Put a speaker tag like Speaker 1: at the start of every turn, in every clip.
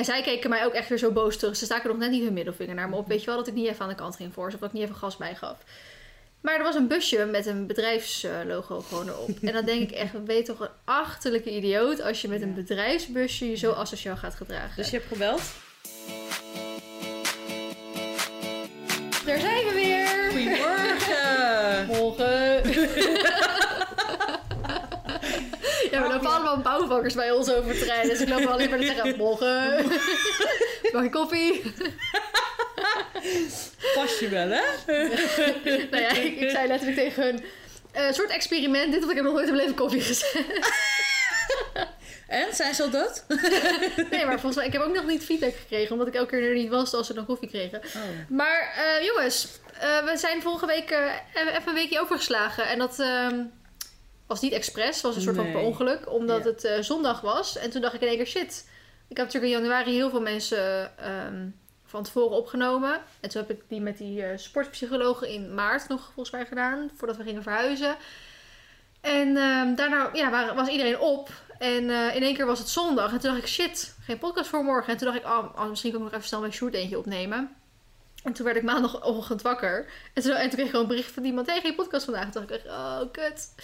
Speaker 1: En zij keken mij ook echt weer zo boos terug. Ze staken nog net niet hun middelvinger naar me op. Weet je wel dat ik niet even aan de kant ging voor ze. Of dat ik niet even gas bij gaf. Maar er was een busje met een bedrijfslogo gewoon erop. En dan denk ik echt, je toch een achterlijke idioot als je met een bedrijfsbusje je zo asociaal gaat gedragen.
Speaker 2: Dus je hebt gebeld?
Speaker 1: Daar zijn we weer!
Speaker 2: Goedemorgen!
Speaker 1: Morgen! Ja, we lopen allemaal bouwvakkers bij ons over het rijden. Dus ik loop alleen maar te zeggen, morgen. Mag je koffie?
Speaker 2: Pas je wel, hè?
Speaker 1: nou ja, ik, ik zei letterlijk tegen hun... eh, Een soort experiment, dit, want ik heb nog nooit in mijn leven koffie gezet.
Speaker 2: En, zijn ze al dood?
Speaker 1: Nee, maar volgens mij, ik heb ook nog niet feedback gekregen, omdat ik elke keer er niet was als ze dan koffie kregen.
Speaker 2: Oh.
Speaker 1: Maar eh, jongens, eh, we zijn vorige week eh, even even een weekje overgeslagen. En dat ehm, was niet expres, was een soort van per ongeluk, omdat
Speaker 2: Ja.
Speaker 1: het eh, zondag was. En toen dacht ik in één keer, shit. Ik heb natuurlijk in januari heel veel mensen ehm, van tevoren opgenomen. En toen heb ik die met die eh sportpsychologen in maart nog volgens mij gedaan, voordat we gingen verhuizen. En ehm, daarna ja, waren, was iedereen op. En eh, in één keer was het zondag. En toen dacht ik, shit, geen podcast voor morgen. En toen dacht ik, oh, oh, misschien kan ik nog even snel mijn shoot eentje opnemen. En toen werd ik maandagochtend wakker. En toen, en toen kreeg ik gewoon een bericht van iemand, hey, geen podcast vandaag. En toen dacht ik, echt, oh, kut.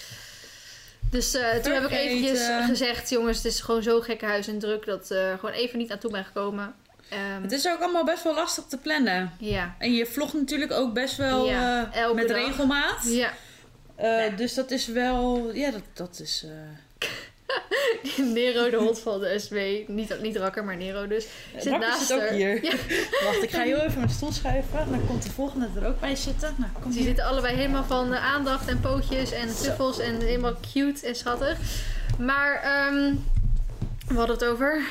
Speaker 1: Dus eh, toen heb ik eventjes gezegd, jongens, het is gewoon zo gekke huis en druk... dat eh gewoon even niet aan toe ben gekomen. Ehm,
Speaker 2: Het is ook allemaal best wel lastig te plannen.
Speaker 1: Ja.
Speaker 2: En je vlogt natuurlijk ook best wel
Speaker 1: Ja,
Speaker 2: eh, met
Speaker 1: dag.
Speaker 2: regelmaat.
Speaker 1: Ja.
Speaker 2: Dus dat is wel... Ja, dat, dat is...
Speaker 1: Nero, de hond van de SW. Niet, niet Rakker, maar Nero dus. Zit
Speaker 2: Rakker
Speaker 1: naast
Speaker 2: zit ook hier.
Speaker 1: Ja.
Speaker 2: Wacht, ik ga heel even mijn stoel schuiven. Dan komt de volgende er ook bij zitten. Nou, kom
Speaker 1: Die
Speaker 2: hier.
Speaker 1: zitten allebei helemaal van eh, aandacht en pootjes en tuffels en helemaal cute en schattig. Maar ehm we hadden het over.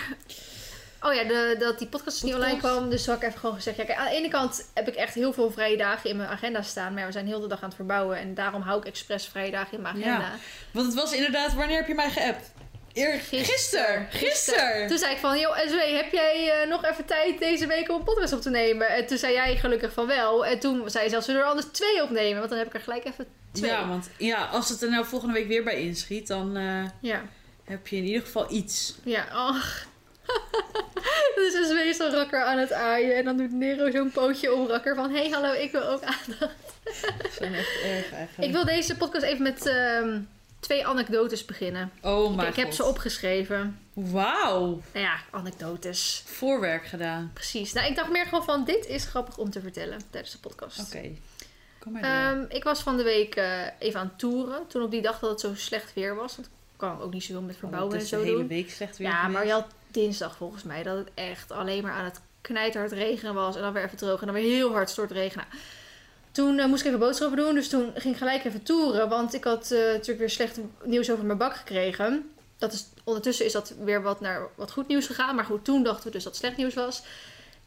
Speaker 1: Oh ja, de, dat die podcast niet online kwam. Dus toen had ik even gewoon gezegd. Ja, kijk, aan de ene kant heb ik echt heel veel vrije dagen in mijn agenda staan. Maar ja, we zijn heel de dag aan het verbouwen. En daarom hou ik expres vrije dagen in mijn agenda.
Speaker 2: Ja. Want het was inderdaad... Wanneer heb je mij geappt? Gisteren. Gisteren.
Speaker 1: Toen zei ik van, joh, SW, heb jij eh, nog even tijd deze week om een podcast op te nemen? En toen zei jij gelukkig van wel. En toen zei je zelfs, zullen we er anders twee opnemen? Want dan heb ik er gelijk even twee.
Speaker 2: Ja, want ja, als het er nou volgende week weer bij inschiet, dan eh,
Speaker 1: Ja.
Speaker 2: heb je in ieder geval iets.
Speaker 1: Ja, ach. dus is meestal Rakker aan het aaien. En dan doet Nero zo'n pootje om Rakker van... hey, hallo, ik wil ook aandacht.
Speaker 2: Dat is echt erg eigenlijk.
Speaker 1: Ik wil deze podcast even met ehm, twee anekdotes beginnen.
Speaker 2: Oh
Speaker 1: Ik,
Speaker 2: mijn
Speaker 1: ik heb
Speaker 2: god.
Speaker 1: ze opgeschreven.
Speaker 2: Wauw.
Speaker 1: Nou ja, anekdotes.
Speaker 2: Voorwerk gedaan.
Speaker 1: Precies. Nou, ik dacht meer gewoon van... dit is grappig om te vertellen tijdens de podcast.
Speaker 2: Oké. Kom maar.
Speaker 1: Ehm, ik was van de week eh, even aan het toeren. Toen op die dag dat het zo slecht weer was. Want ik kan ook niet zoveel met verbouwen
Speaker 2: Oh, het
Speaker 1: en
Speaker 2: is
Speaker 1: zo
Speaker 2: de hele
Speaker 1: doen.
Speaker 2: week slecht weer
Speaker 1: Ja, maar je had dinsdag volgens mij dat het echt alleen maar aan het knijterhard regenen was. En dan weer even droog en dan weer heel hard stortregenen. Nou, Toen eh, moest ik even boodschappen doen, dus toen ging ik gelijk even toeren. Want ik had eh, natuurlijk weer slecht nieuws over mijn bak gekregen. Dat is, ondertussen is dat weer wat naar wat goed nieuws gegaan. Maar goed, toen dachten we dus dat het slecht nieuws was.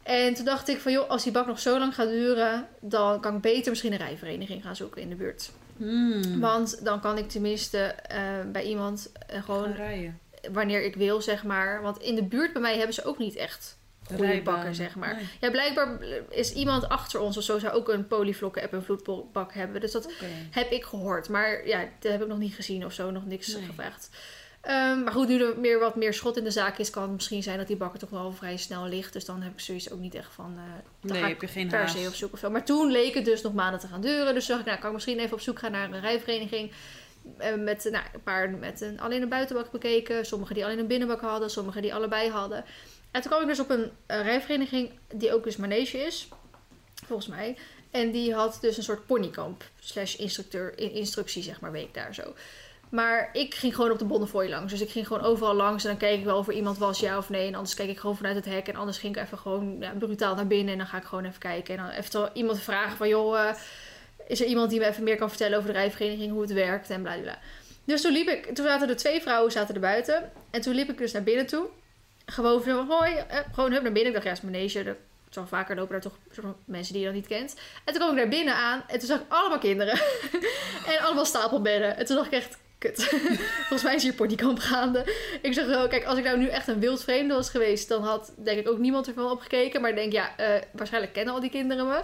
Speaker 1: En toen dacht ik van, joh, als die bak nog zo lang gaat duren... dan kan ik beter misschien een rijvereniging gaan zoeken in de buurt.
Speaker 2: Hmm.
Speaker 1: Want dan kan ik tenminste eh, bij iemand gewoon
Speaker 2: Gewoon rijden.
Speaker 1: Wanneer ik wil, zeg maar. Want in de buurt bij mij hebben ze ook niet echt goede bakken, zeg maar.
Speaker 2: Nee.
Speaker 1: Ja, blijkbaar is iemand achter ons of zo zou ook een polyvlokken app en vloedbak hebben. Dus dat heb ik gehoord. Maar ja, dat heb ik nog niet gezien of zo, nog niks
Speaker 2: Nee.
Speaker 1: gevraagd. Ehm, maar goed, nu er meer, wat meer schot in de zaak is, kan het misschien zijn dat die bakker toch wel vrij snel ligt. Dus dan heb ik sowieso ook niet echt van. eh dan
Speaker 2: Nee,
Speaker 1: ga ik
Speaker 2: heb je geen
Speaker 1: per se op zoek of zo. Maar toen leek het dus nog maanden te gaan duren. Dus dacht ik, nou, kan ik misschien even op zoek gaan naar een rijvereniging. Eh, Met nou, een paar met een, alleen een buitenbak bekeken. Sommigen die alleen een binnenbak hadden. Sommigen die allebei hadden. En toen kwam ik dus op een rijvereniging die ook dus manege is. Volgens mij. En die had dus een soort ponykamp. Slash instructeur, in- instructie zeg maar, week daar zo. Maar ik ging gewoon op de Bonnefoy langs. Dus ik ging gewoon overal langs. En dan keek ik wel of er iemand was, ja of nee. En anders keek ik gewoon vanuit het hek. En anders ging ik even gewoon ja, brutaal naar binnen. En dan ga ik gewoon even kijken. En dan even iemand vragen van, joh... eh, is er iemand die me even meer kan vertellen over de rijvereniging, hoe het werkt en bla bla. Dus toen liep ik, toen zaten er twee vrouwen zaten er buiten. En toen liep ik dus naar binnen toe. Gewoon van, hoi, eh, gewoon hup naar binnen. Ik dacht, ja, het is manege. Er zo vaker lopen daar toch mensen die je dan niet kent. En toen kwam ik daar binnen aan en toen zag ik allemaal kinderen. en allemaal stapelbedden. En toen dacht ik echt, kut. Volgens mij is hier ponykamp gaande. Ik zeg wel, kijk, als ik nou nu echt een wild vreemde was geweest, dan had denk ik ook niemand ervan opgekeken. Maar ik denk, ja, eh, waarschijnlijk kennen al die kinderen me.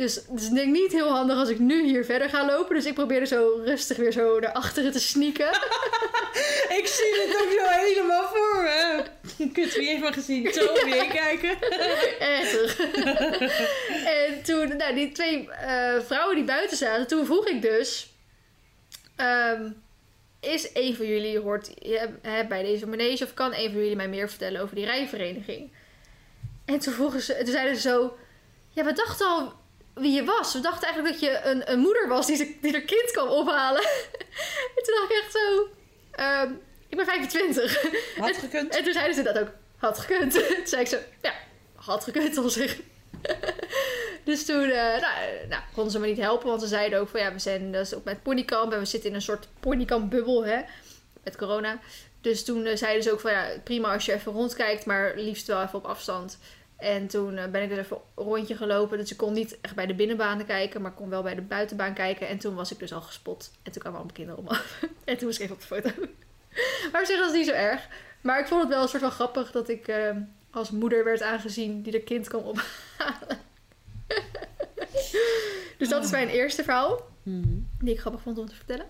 Speaker 1: Dus het is denk ik niet heel handig als ik nu hier verder ga lopen. Dus ik probeerde zo rustig weer zo naar achteren te sneaken.
Speaker 2: Ik zie het ook zo helemaal voor me. Kut, wie heeft me gezien? Zo, weer kijken.
Speaker 1: Erg. en toen, nou, die twee eh, vrouwen die buiten zaten, toen vroeg ik dus... ehm, is een van jullie, hoort hè, bij deze manege, of kan een van jullie mij meer vertellen over die rijvereniging? En toen, vroegen ze, toen zeiden ze zo... Ja, we dachten al wie je was. We dachten eigenlijk dat je een, een moeder was die, ze- die haar kind kwam ophalen. en toen dacht ik echt zo... ehm, ik ben 25.
Speaker 2: Had gekund.
Speaker 1: En toen zeiden ze dat ook. Had gekund. toen zei ik zo, ja, had gekund op zich. dus toen eh, nou, nou, konden ze me niet helpen, want ze zeiden ook van ja, we zijn dus ook met ponykamp en we zitten in een soort ponykamp-bubbel, hè, met corona. Dus toen eh, zeiden ze ook van ja, prima als je even rondkijkt, maar liefst wel even op afstand. En toen eh, ben ik dus even een rondje gelopen. Dus ik kon niet echt bij de binnenbanen kijken, maar kon wel bij de buitenbaan kijken. En toen was ik dus al gespot. En toen kwamen allemaal kinderen om me af. En toen was ik even op de foto. Maar op zich was het niet zo erg. Maar ik vond het wel een soort van grappig dat ik eh, als moeder werd aangezien die de kind kwam ophalen. dus dat is mijn eerste verhaal,
Speaker 2: Mhm.
Speaker 1: die ik grappig vond om te vertellen.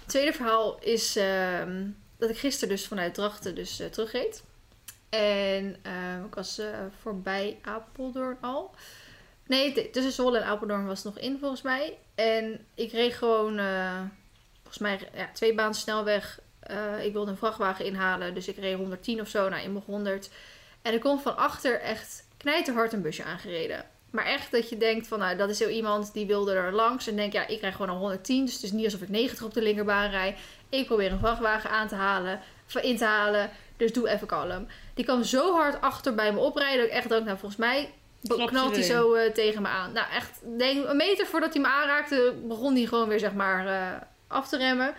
Speaker 1: Het tweede verhaal is ehm, dat ik gisteren dus vanuit Drachten dus eh, terugreed. En ehm, ik was eh, voorbij Apeldoorn al. Nee, tussen Zwolle en Apeldoorn was het nog in volgens mij. En ik reed gewoon, eh, volgens mij, ja, twee baan snelweg. Eh, ik wilde een vrachtwagen inhalen, dus ik reed 110 of zo. Nou, in mijn 100. En er komt van achter echt knijterhard een busje aangereden. Maar echt dat je denkt van, nou, dat is zo iemand die wilde er langs. En denk, ja, ik rijd gewoon al 110. Dus het is niet alsof ik 90 op de linkerbaan rijd. Ik probeer een vrachtwagen aan te halen, in te halen. Dus doe even kalm. Die kwam zo hard achter bij me oprijden. Dat ik echt dacht, nou, volgens mij knalt hij zo eh, tegen me aan. Nou, echt, denk, een meter voordat hij me aanraakte, begon hij gewoon weer, zeg maar, eh, af te remmen.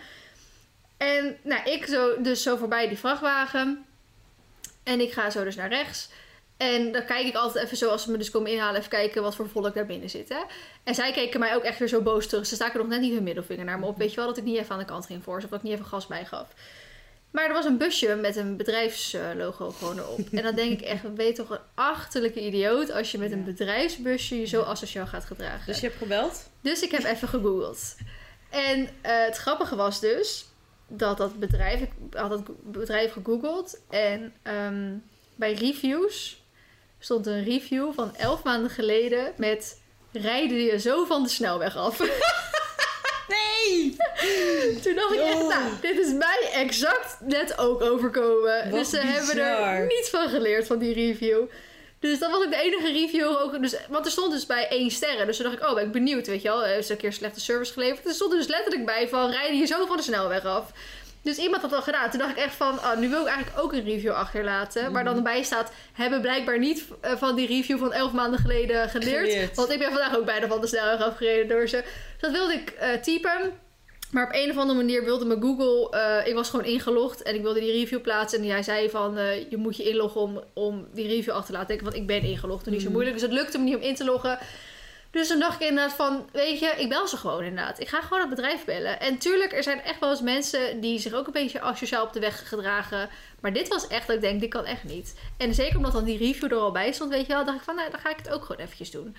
Speaker 1: En nou, ik zo, dus zo voorbij die vrachtwagen. En ik ga zo dus naar rechts. En dan kijk ik altijd even zo, als ze me dus komen inhalen, even kijken wat voor volk daar binnen zit. Hè? En zij keken mij ook echt weer zo boos terug. Ze staken nog net niet hun middelvinger naar me op. Weet je wel, dat ik niet even aan de kant ging voor ze. Of dat ik niet even gas bij gaf. Maar er was een busje met een bedrijfslogo gewoon erop. En dan denk ik echt, weet toch een achterlijke idioot als je met een bedrijfsbusje je zo asociaal gaat gedragen.
Speaker 2: Dus je hebt gebeld?
Speaker 1: Dus ik heb even gegoogeld. En eh, het grappige was dus dat dat bedrijf, ik had dat bedrijf gegoogeld en ehm, bij reviews stond een review van elf maanden geleden met rijden je zo van de snelweg af.
Speaker 2: Nee!
Speaker 1: Toen dacht ik echt, nou, dit is mij exact net ook overkomen.
Speaker 2: Wat
Speaker 1: dus ze hebben er niets van geleerd van die review. Dus dat was ook de enige review. Ook, dus, want er stond dus bij één sterren. Dus toen dacht ik, oh, ben ik benieuwd, weet je wel. Heeft ze een keer slechte service geleverd. Er stond er dus letterlijk bij van, rijden je zo van de snelweg af. Dus iemand had dat gedaan. Toen dacht ik echt van, oh, nu wil ik eigenlijk ook een review achterlaten. Waar
Speaker 2: Mhm.
Speaker 1: dan bij staat, hebben blijkbaar niet eh, van die review van elf maanden geleden geleerd.
Speaker 2: Geleerd.
Speaker 1: Want ik ben vandaag ook bijna van de snelweg afgereden door ze. Dus dat wilde ik eh, typen. Maar op een of andere manier wilde me Google... eh, ik was gewoon ingelogd en ik wilde die review plaatsen. En hij zei van, je moet je inloggen om, om die review achter te laten denken. Want ik ben ingelogd en niet zo
Speaker 2: Mhm.
Speaker 1: moeilijk. Dus het lukte me niet om in te loggen. Dus toen dacht ik inderdaad van, weet je, ik bel ze gewoon inderdaad. Ik ga gewoon het bedrijf bellen. En tuurlijk, er zijn echt wel eens mensen die zich ook een beetje asociaal op de weg gedragen. Maar dit was echt dat ik denk, dit kan echt niet. En zeker omdat dan die review er al bij stond, weet je wel, dacht ik van, nou, dan ga ik het ook gewoon eventjes doen.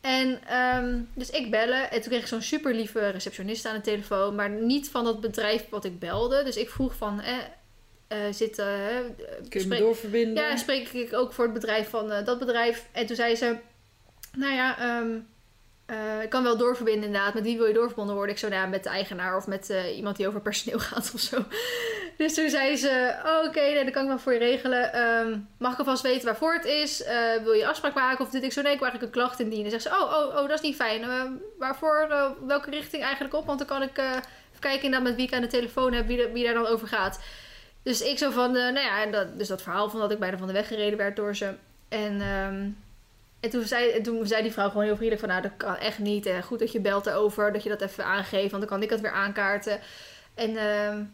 Speaker 1: En ehm, dus ik bellen. En toen kreeg ik zo'n super lieve receptionist aan de telefoon. Maar niet van dat bedrijf wat ik belde. Dus ik vroeg van, eh, zit... eh,
Speaker 2: Kun je me doorverbinden?
Speaker 1: ja, spreek ik ook voor het bedrijf van eh, dat bedrijf. En toen zei ze, nou ja, ehm, eh, ik kan wel doorverbinden inderdaad. Met wie wil je doorverbonden worden? Ik zo, nou met de eigenaar of met eh, iemand die over personeel gaat of zo. Dus toen zei ze, oh, oké, nee, dat kan ik wel voor je regelen. Ehm, mag ik alvast weten waarvoor het is? Eh, wil je afspraak maken of dit? Ik zo, nee, ik wil eigenlijk een klacht indienen. Zegt ze, oh, oh, oh, dat is niet fijn. Waarvoor, welke richting eigenlijk op? Want dan kan ik even kijken met wie ik aan de telefoon heb, wie, daar dan over gaat. Dus ik zo van, nou ja, en dat, dus dat verhaal van dat ik bijna van de weg gereden werd door ze. En, ehm, en toen, zei, en toen zei die vrouw gewoon heel vriendelijk van, nou dat kan echt niet. En goed dat je belt erover, dat je dat even aangeeft, want dan kan ik het weer aankaarten. En ehm,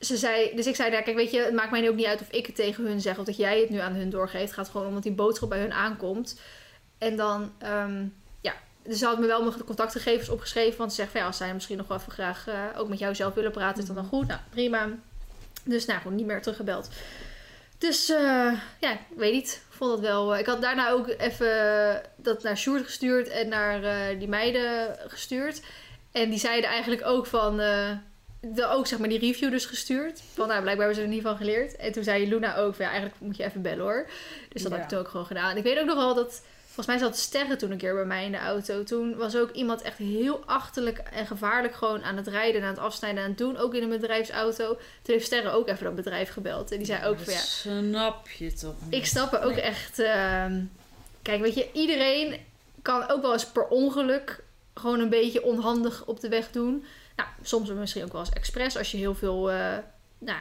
Speaker 1: ze zei, dus ik zei, nou, kijk weet je, het maakt mij nu ook niet uit of ik het tegen hun zeg of dat jij het nu aan hun doorgeeft. Het gaat gewoon om dat die boodschap bij hun aankomt. En dan, ehm, ja, dus ze had me wel mijn contactgegevens opgeschreven, want ze zegt van ja, als zij misschien nog wel even graag eh, ook met jou zelf willen praten, is dat dan goed? Nou, prima. Dus nou, gewoon niet meer teruggebeld. Dus eh, ja, ik weet niet. Vond het wel. eh, ik had daarna ook even dat naar Sjoerd gestuurd en naar eh, die meiden gestuurd. En die zeiden eigenlijk ook van. eh, de, ook zeg maar die review dus gestuurd. Van nou, blijkbaar hebben ze er niet van geleerd. En toen zei Luna ook van ja, eigenlijk moet je even bellen hoor. Dus dat
Speaker 2: Ja.
Speaker 1: heb ik toen ook gewoon gedaan. Ik weet ook nog wel dat, volgens mij zat Sterren toen een keer bij mij in de auto. Toen was ook iemand echt heel achterlijk en gevaarlijk gewoon aan het rijden, en aan het afsnijden aan het doen. Ook in een bedrijfsauto. Toen heeft Sterren ook even dat bedrijf gebeld. En die zei ook van ja,
Speaker 2: Snap je toch niet?
Speaker 1: ik snap er ook echt. ehm, kijk, weet je, iedereen kan ook wel eens per ongeluk gewoon een beetje onhandig op de weg doen. Nou, soms misschien ook wel eens expres als je heel veel eh, nou,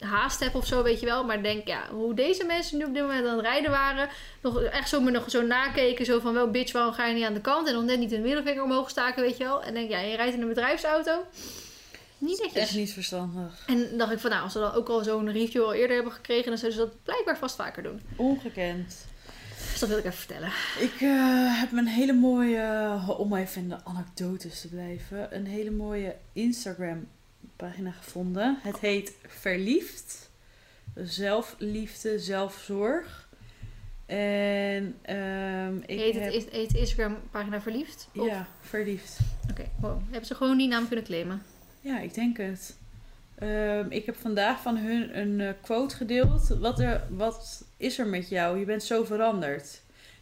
Speaker 1: haast hebt of zo, weet je wel. Maar denk, ja, hoe deze mensen nu op dit moment aan het rijden waren. Nog, echt zo me nog zo nakeken, zo van wel, bitch, waarom ga je niet aan de kant? En nog net niet een middelvinger omhoog staken, weet je wel. En denk, ja, je rijdt in een bedrijfsauto. Niet netjes.
Speaker 2: Echt niet verstandig.
Speaker 1: En dacht ik van, nou, als ze dan ook al zo'n review al eerder hebben gekregen, dan zullen ze dat blijkbaar vast vaker doen.
Speaker 2: Ongekend.
Speaker 1: Dus dat wil ik even vertellen.
Speaker 2: Ik eh, heb een hele mooie, om even in de anekdotes te blijven, een hele mooie Instagram pagina gevonden. Het heet Verliefd. Zelfliefde, zelfzorg. En ehm ik
Speaker 1: Heet
Speaker 2: heb...
Speaker 1: het, is- heet de Instagram pagina verliefd? Of-
Speaker 2: Ja, verliefd.
Speaker 1: Oké, wow. Hebben ze gewoon die naam kunnen claimen?
Speaker 2: Ja, ik denk het. Ehm, ik heb vandaag van hun een eh, quote gedeeld. Wat, er, wat is er met jou? Je bent zo veranderd.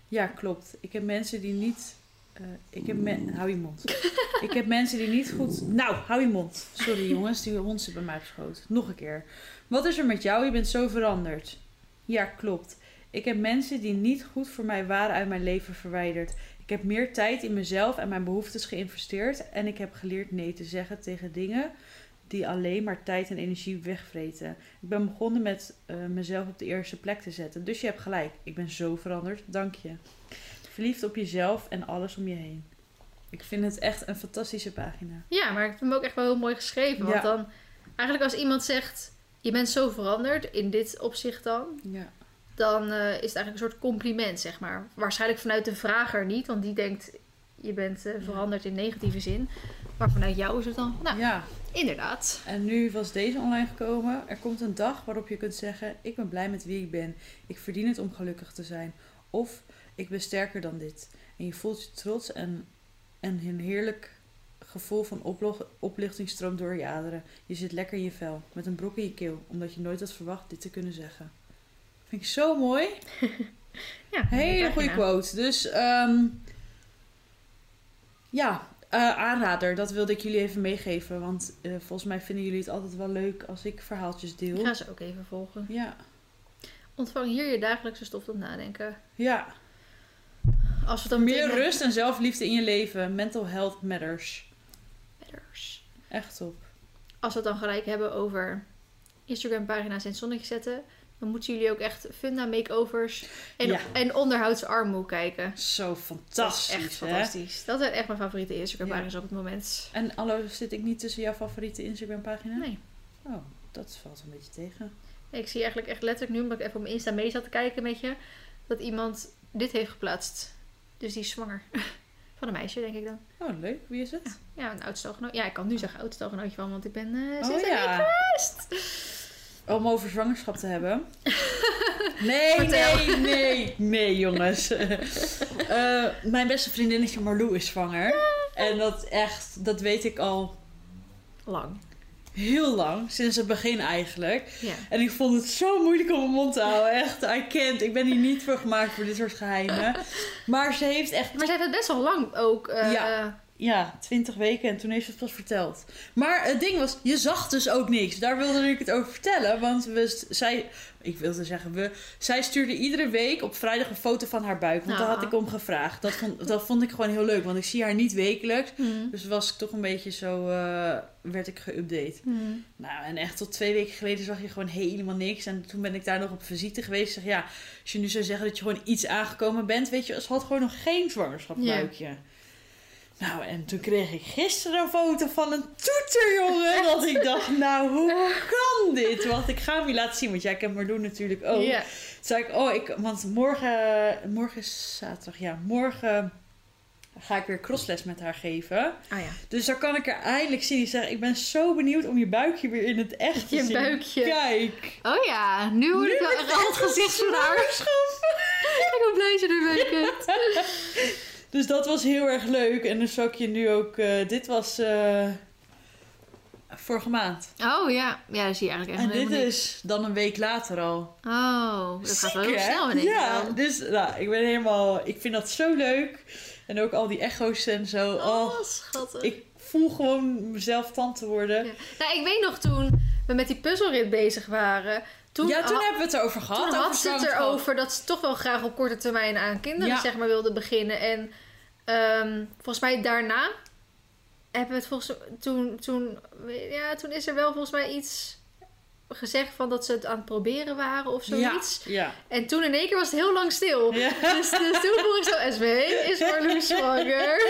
Speaker 2: Ja, klopt. Ik heb mensen die niet. Eh, ik heb men- hou je mond. ik heb mensen die niet goed. Nou, hou je mond. Sorry jongens, die hond zit bij mij geschoten. Nog een keer. Wat is er met jou? Je bent zo veranderd. Ja, klopt. Ik heb mensen die niet goed voor mij waren uit mijn leven verwijderd. Ik heb meer tijd in mezelf en mijn behoeftes geïnvesteerd. En ik heb geleerd nee te zeggen tegen dingen die alleen maar tijd en energie wegvreten. Ik ben begonnen met eh, mezelf op de eerste plek te zetten. Dus je hebt gelijk. Ik ben zo veranderd. Dank je. Verliefd op jezelf en alles om je heen. Ik vind het echt een fantastische pagina.
Speaker 1: Ja, maar ik vind hem ook echt wel heel mooi geschreven. Want
Speaker 2: Ja.
Speaker 1: dan, eigenlijk als iemand zegt, je bent zo veranderd, in dit opzicht dan,
Speaker 2: Ja.
Speaker 1: dan eh, is het eigenlijk een soort compliment, zeg maar. Waarschijnlijk vanuit de vrager niet, want die denkt, je bent eh, veranderd in negatieve zin. Maar vanuit jou is het dan, nou,
Speaker 2: ja.
Speaker 1: inderdaad.
Speaker 2: En nu was deze online gekomen. Er komt een dag waarop je kunt zeggen: Ik ben blij met wie ik ben. Ik verdien het om gelukkig te zijn. Of ik ben sterker dan dit. En je voelt je trots en, en een heerlijk gevoel van oplo- oplichting stroomt door je aderen. Je zit lekker in je vel, met een brok in je keel, omdat je nooit had verwacht dit te kunnen zeggen. Vind ik zo mooi.
Speaker 1: Ja,
Speaker 2: Hele goede quote. Dus ehm, ja, eh, aanrader. Dat wilde ik jullie even meegeven. Want eh, volgens mij vinden jullie het altijd wel leuk als ik verhaaltjes
Speaker 1: Ik
Speaker 2: deel.
Speaker 1: ga ze ook even volgen.
Speaker 2: Ja,
Speaker 1: Ontvang hier je dagelijkse stof tot nadenken.
Speaker 2: ja.
Speaker 1: Als we dan
Speaker 2: Meer rust en zelfliefde in je leven. Mental health matters.
Speaker 1: Matters.
Speaker 2: Echt top.
Speaker 1: Als we het dan gelijk hebben over Instagram pagina's in het zonnetje zetten, dan moeten jullie ook echt funda makeovers en,
Speaker 2: Ja.
Speaker 1: en onderhoudsarmoe kijken.
Speaker 2: Zo
Speaker 1: Dat
Speaker 2: fantastisch.
Speaker 1: is echt
Speaker 2: hè?
Speaker 1: fantastisch. Dat zijn echt mijn favoriete Instagram
Speaker 2: Ja.
Speaker 1: pagina's op het moment.
Speaker 2: En hallo, zit ik niet tussen jouw favoriete Instagram pagina?
Speaker 1: Nee.
Speaker 2: Oh, dat valt een beetje tegen.
Speaker 1: Ik zie eigenlijk echt letterlijk nu, omdat ik even op mijn Insta mee zat te kijken met je, dat iemand dit heeft geplaatst. Dus die is zwanger. Van een meisje, denk ik dan.
Speaker 2: Oh, leuk. Wie is het?
Speaker 1: Ja, een oudstelgenoot. Ja, ik kan nu zeggen oudstelgenootje van, want ik ben eh
Speaker 2: Oh ja.
Speaker 1: geweest.
Speaker 2: Om over zwangerschap te hebben. Nee,
Speaker 1: Vertel.
Speaker 2: nee, nee, nee, jongens. Eh, mijn beste vriendinnetje Marlou is zwanger. En dat echt, dat weet ik al
Speaker 1: Lang.
Speaker 2: Heel lang. Sinds het begin eigenlijk.
Speaker 1: Ja.
Speaker 2: En ik vond het zo moeilijk om mijn mond te houden. Echt, I can't. Ik ben hier niet voor gemaakt voor dit soort geheimen. Maar ze heeft echt
Speaker 1: Maar zij heeft het best wel lang ook. eh,
Speaker 2: Ja. Ja, 20 weken en toen heeft ze het pas verteld. Maar het ding was, je zag dus ook niks. Daar wilde ik het over vertellen. Want we, zij, ik wilde zeggen we, zij stuurde iedere week op vrijdag een foto van haar buik. Want daar had ik om gevraagd. Dat vond, dat vond ik gewoon heel leuk, want ik zie haar niet wekelijks.
Speaker 1: Mhm.
Speaker 2: Dus was ik toch een beetje zo, eh, werd ik geüpdate.
Speaker 1: Mhm.
Speaker 2: Nou, en echt tot twee weken geleden zag je gewoon helemaal niks. En toen ben ik daar nog op visite geweest. Zeg, ja, als je nu zou zeggen dat je gewoon iets aangekomen bent, weet je, ze had gewoon nog geen zwangerschapsbuikje. Nou, en toen kreeg ik gisteren een foto van een toeter, jongen. Dat ik dacht, nou, hoe kan dit? Want ik ga hem je laten zien, want jij kent Marloen natuurlijk ook.
Speaker 1: Ja.
Speaker 2: Toen ik, oh, ik, want morgen, morgen is zaterdag, ja, morgen ga ik weer crossles met haar geven.
Speaker 1: Ah ja.
Speaker 2: Dus daar kan ik er eindelijk zien. Ik zeg, ik ben zo benieuwd om je buikje weer in het echt te
Speaker 1: Je
Speaker 2: zien.
Speaker 1: buikje.
Speaker 2: Kijk.
Speaker 1: Oh ja, nu word ik wel echt het gezicht van haar. Ik ben blij dat je er mee bent.
Speaker 2: Dus dat was heel erg leuk. En dan zou ik je nu ook... eh, dit was... eh, vorige maand.
Speaker 1: Oh ja, ja, dat zie je eigenlijk
Speaker 2: En
Speaker 1: echt
Speaker 2: dit
Speaker 1: helemaal niks.
Speaker 2: is dan een week later al.
Speaker 1: Oh, dat gaat wel heel snel in
Speaker 2: Ja, dus nou, ik ben helemaal... Ik vind dat zo leuk. En ook al die echo's en zo. Oh,
Speaker 1: Oh, schattig.
Speaker 2: ik voel gewoon mezelf tante worden.
Speaker 1: Ja. Nou, ik weet nog toen we met die puzzelrit bezig waren. Toen,
Speaker 2: ja, toen
Speaker 1: ha-
Speaker 2: hebben we het erover gehad.
Speaker 1: toen had ze het erover dat ze toch wel graag op korte termijn aan kinderen
Speaker 2: Ja.
Speaker 1: zeg maar, wilde beginnen. En ehm, volgens mij daarna hebben we het volgens toen, toen, ja, toen is er wel volgens mij iets gezegd van dat ze het aan het proberen waren of zoiets.
Speaker 2: Ja, ja.
Speaker 1: En toen in één keer was het heel lang stil.
Speaker 2: Ja.
Speaker 1: Dus, dus toen vroeg ik zo, SW, is Marloes zwanger?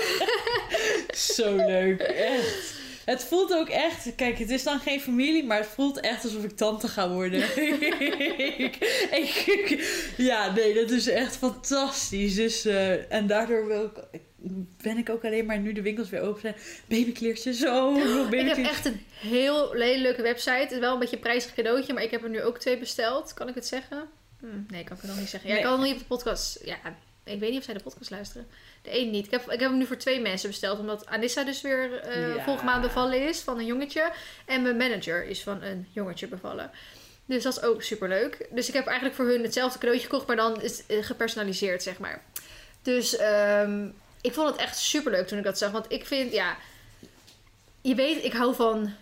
Speaker 2: Zo leuk, echt. Het voelt ook echt, kijk, het is dan geen familie, maar het voelt echt alsof ik tante ga worden. ik, ik- ja, nee, dat is echt fantastisch. Dus, eh, en daardoor wil ik, ben ik ook alleen maar nu de winkels weer open zijn. Babykleertjes, zo.
Speaker 1: Ik heb echt een heel lelijke website. Het is wel een beetje een prijzig cadeautje, maar ik heb er nu ook twee besteld. Kan ik het zeggen? Hm, nee, kan ik het nog niet zeggen. Ja, ik kan het nog niet op de podcast. Ja, ik weet niet of zij de podcast luisteren. De een niet. Ik heb, ik heb hem nu voor twee mensen besteld, omdat Anissa dus weer eh
Speaker 2: Ja.
Speaker 1: volgende maand bevallen is van een jongetje. En mijn manager is van een jongetje bevallen. Dus dat is ook super leuk. Dus ik heb eigenlijk voor hun hetzelfde cadeautje gekocht, maar dan is het eh, gepersonaliseerd, zeg maar. Dus ehm, ik vond het echt super leuk toen ik dat zag. Want ik vind, ja, je weet, ik hou van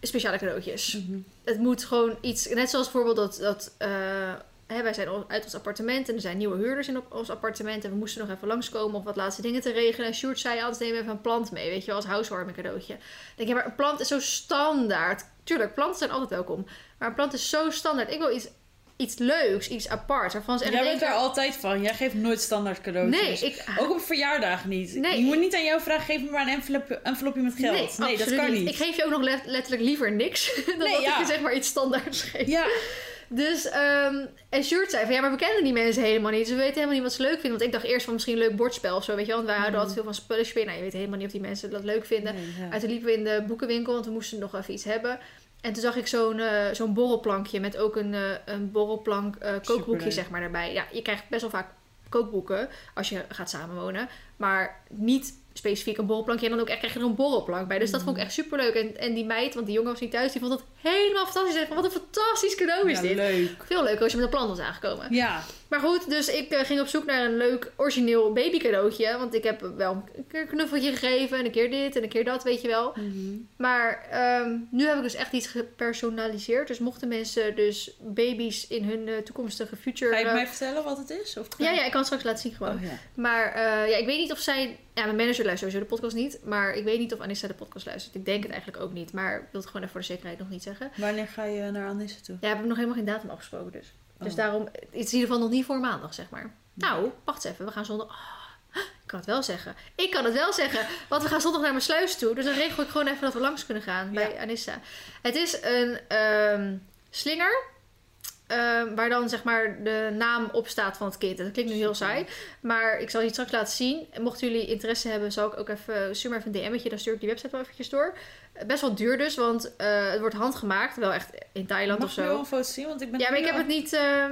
Speaker 1: speciale cadeautjes.
Speaker 2: Mhm.
Speaker 1: Het moet gewoon iets, net zoals bijvoorbeeld dat, dat eh, hè, wij zijn uit ons appartement en er zijn nieuwe huurders in op ons appartement en we moesten nog even langskomen om wat laatste dingen te regelen. En Sjoerd zei altijd neem even een plant mee, weet je wel, als housewarming cadeautje. Ik denk, ja, maar een plant is zo standaard. Tuurlijk, planten zijn altijd welkom. Maar een plant is zo standaard. Ik wil iets, iets leuks, iets apart. Waarvan ze echt
Speaker 2: Jij bent daar altijd van. Jij geeft nooit standaard cadeautjes.
Speaker 1: Nee, ik...
Speaker 2: Ook op verjaardag niet.
Speaker 1: Nee,
Speaker 2: je moet niet aan jou vragen, geef me maar een envelop, envelopje met geld. Nee, dat kan niet.
Speaker 1: Ik geef je ook nog let- letterlijk liever niks. dan dat
Speaker 2: ja.
Speaker 1: ik je zeg maar iets standaards geef.
Speaker 2: Ja,
Speaker 1: Dus, ehm en Sjoerd zei van, ja, maar we kennen die mensen helemaal niet. Ze weten helemaal niet wat ze leuk vinden. Want ik dacht eerst van misschien een leuk bordspel of zo, weet je wel. Want wij houden
Speaker 2: Mhm.
Speaker 1: altijd veel van spullen spelen. Nou, je weet helemaal niet of die mensen dat leuk vinden.
Speaker 2: Nee, ja.
Speaker 1: Uit de liepen we in de boekenwinkel, want we moesten nog even iets hebben. En toen zag ik zo'n eh, zo'n borrelplankje met ook een, eh, een borrelplank eh, kookboekje zeg maar daarbij. Ja, je krijgt best wel vaak kookboeken als je gaat samenwonen. Maar niet specifiek een borrelplankje. En dan ook echt krijg je er een borrelplank bij. Dus dat vond ik echt super leuk. En, en die meid, want die jongen was niet thuis, die vond het helemaal fantastisch. Wat een fantastisch cadeau is
Speaker 2: Ja,
Speaker 1: dit.
Speaker 2: leuk.
Speaker 1: Veel leuker als je met een plant was aangekomen.
Speaker 2: Ja,
Speaker 1: Maar goed, dus ik eh, ging op zoek naar een leuk origineel baby cadeautje. Want ik heb wel een keer een knuffeltje gegeven. En een keer dit en een keer dat, weet je wel. Maar ehm, nu heb ik dus echt iets gepersonaliseerd. Dus mochten mensen dus baby's in hun eh, toekomstige future...
Speaker 2: ga je
Speaker 1: eh,
Speaker 2: mij vertellen wat het is? Of
Speaker 1: ja, ja, ik kan het straks laten zien gewoon.
Speaker 2: Oh, ja.
Speaker 1: Maar ja, ik weet niet of zij... Ja, mijn manager luistert sowieso de podcast niet. Maar ik weet niet of Anissa de podcast luistert. Ik denk het eigenlijk ook niet. Maar ik wil het gewoon even voor de zekerheid nog niet zeggen.
Speaker 2: Wanneer ga je naar Anissa toe?
Speaker 1: Ja, we hebben nog helemaal geen datum afgesproken dus. Dus
Speaker 2: Oh.
Speaker 1: daarom, het is in ieder geval nog niet voor maandag, zeg maar. Nou, wacht eens even. We gaan zondag... Ah, ik kan het wel zeggen. Ik kan het wel zeggen. Want we gaan zondag naar mijn sluis toe. Dus dan regel ik gewoon even dat we langs kunnen gaan bij Anissa. Het is een ehm, slinger. Ehm, waar dan zeg maar de naam op staat van het kind. Dat klinkt nu heel saai. Maar ik zal het straks laten zien. En mochten jullie interesse hebben, zal ik ook even... Stuur maar even een DM'tje. Dan stuur ik die website wel eventjes door. Eh, Best wel duur dus. Want eh, het wordt handgemaakt. Wel echt in Thailand
Speaker 2: Mag
Speaker 1: of
Speaker 2: ik wel
Speaker 1: zo.
Speaker 2: een foto zien? Want ik ben
Speaker 1: Ja, maar ik heb het niet... eh,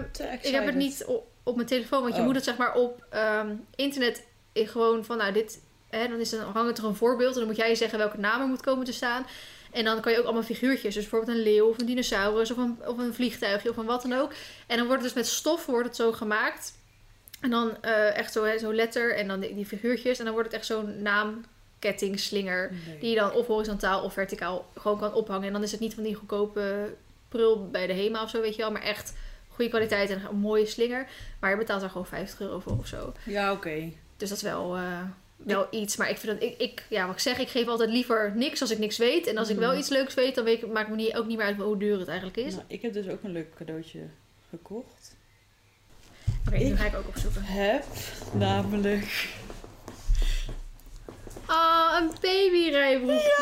Speaker 1: ik heb het niet op, op mijn telefoon, want je
Speaker 2: Oh.
Speaker 1: moet het zeg maar op ehm, internet in gewoon van, nou dit, hè, dan is dan hangt er een voorbeeld en dan moet jij zeggen welke naam er moet komen te staan. En dan kan je ook allemaal figuurtjes, dus bijvoorbeeld een leeuw of een dinosaurus of een, of een vliegtuigje of een wat dan ook. En dan wordt het dus met stof wordt het zo gemaakt. En dan eh, echt zo, hè, zo letter en dan die, die figuurtjes en dan wordt het echt zo'n naamkettingslinger.
Speaker 2: Nee.
Speaker 1: Die je dan of horizontaal of verticaal gewoon kan ophangen. En dan is het niet van die goedkope prul bij de HEMA of zo, weet je wel. Maar echt goede kwaliteit en een mooie slinger. Maar je betaalt er gewoon 50 euro voor of zo.
Speaker 2: Ja, oké.
Speaker 1: Dus dat is wel, eh, wel iets. Maar ik vind dat, ik, ik, ja, wat ik zeg, ik geef altijd liever niks als ik niks weet. En als ik wel
Speaker 2: Mhm.
Speaker 1: iets leuks weet, dan weet ik, maakt me niet, ook niet meer uit hoe duur het eigenlijk is.
Speaker 2: Nou, ik heb dus ook een leuk cadeautje gekocht.
Speaker 1: Oké,
Speaker 2: ik-
Speaker 1: ga ik ook opzoeken.
Speaker 2: Heb namelijk...
Speaker 1: Ah, een babyrijbroekje.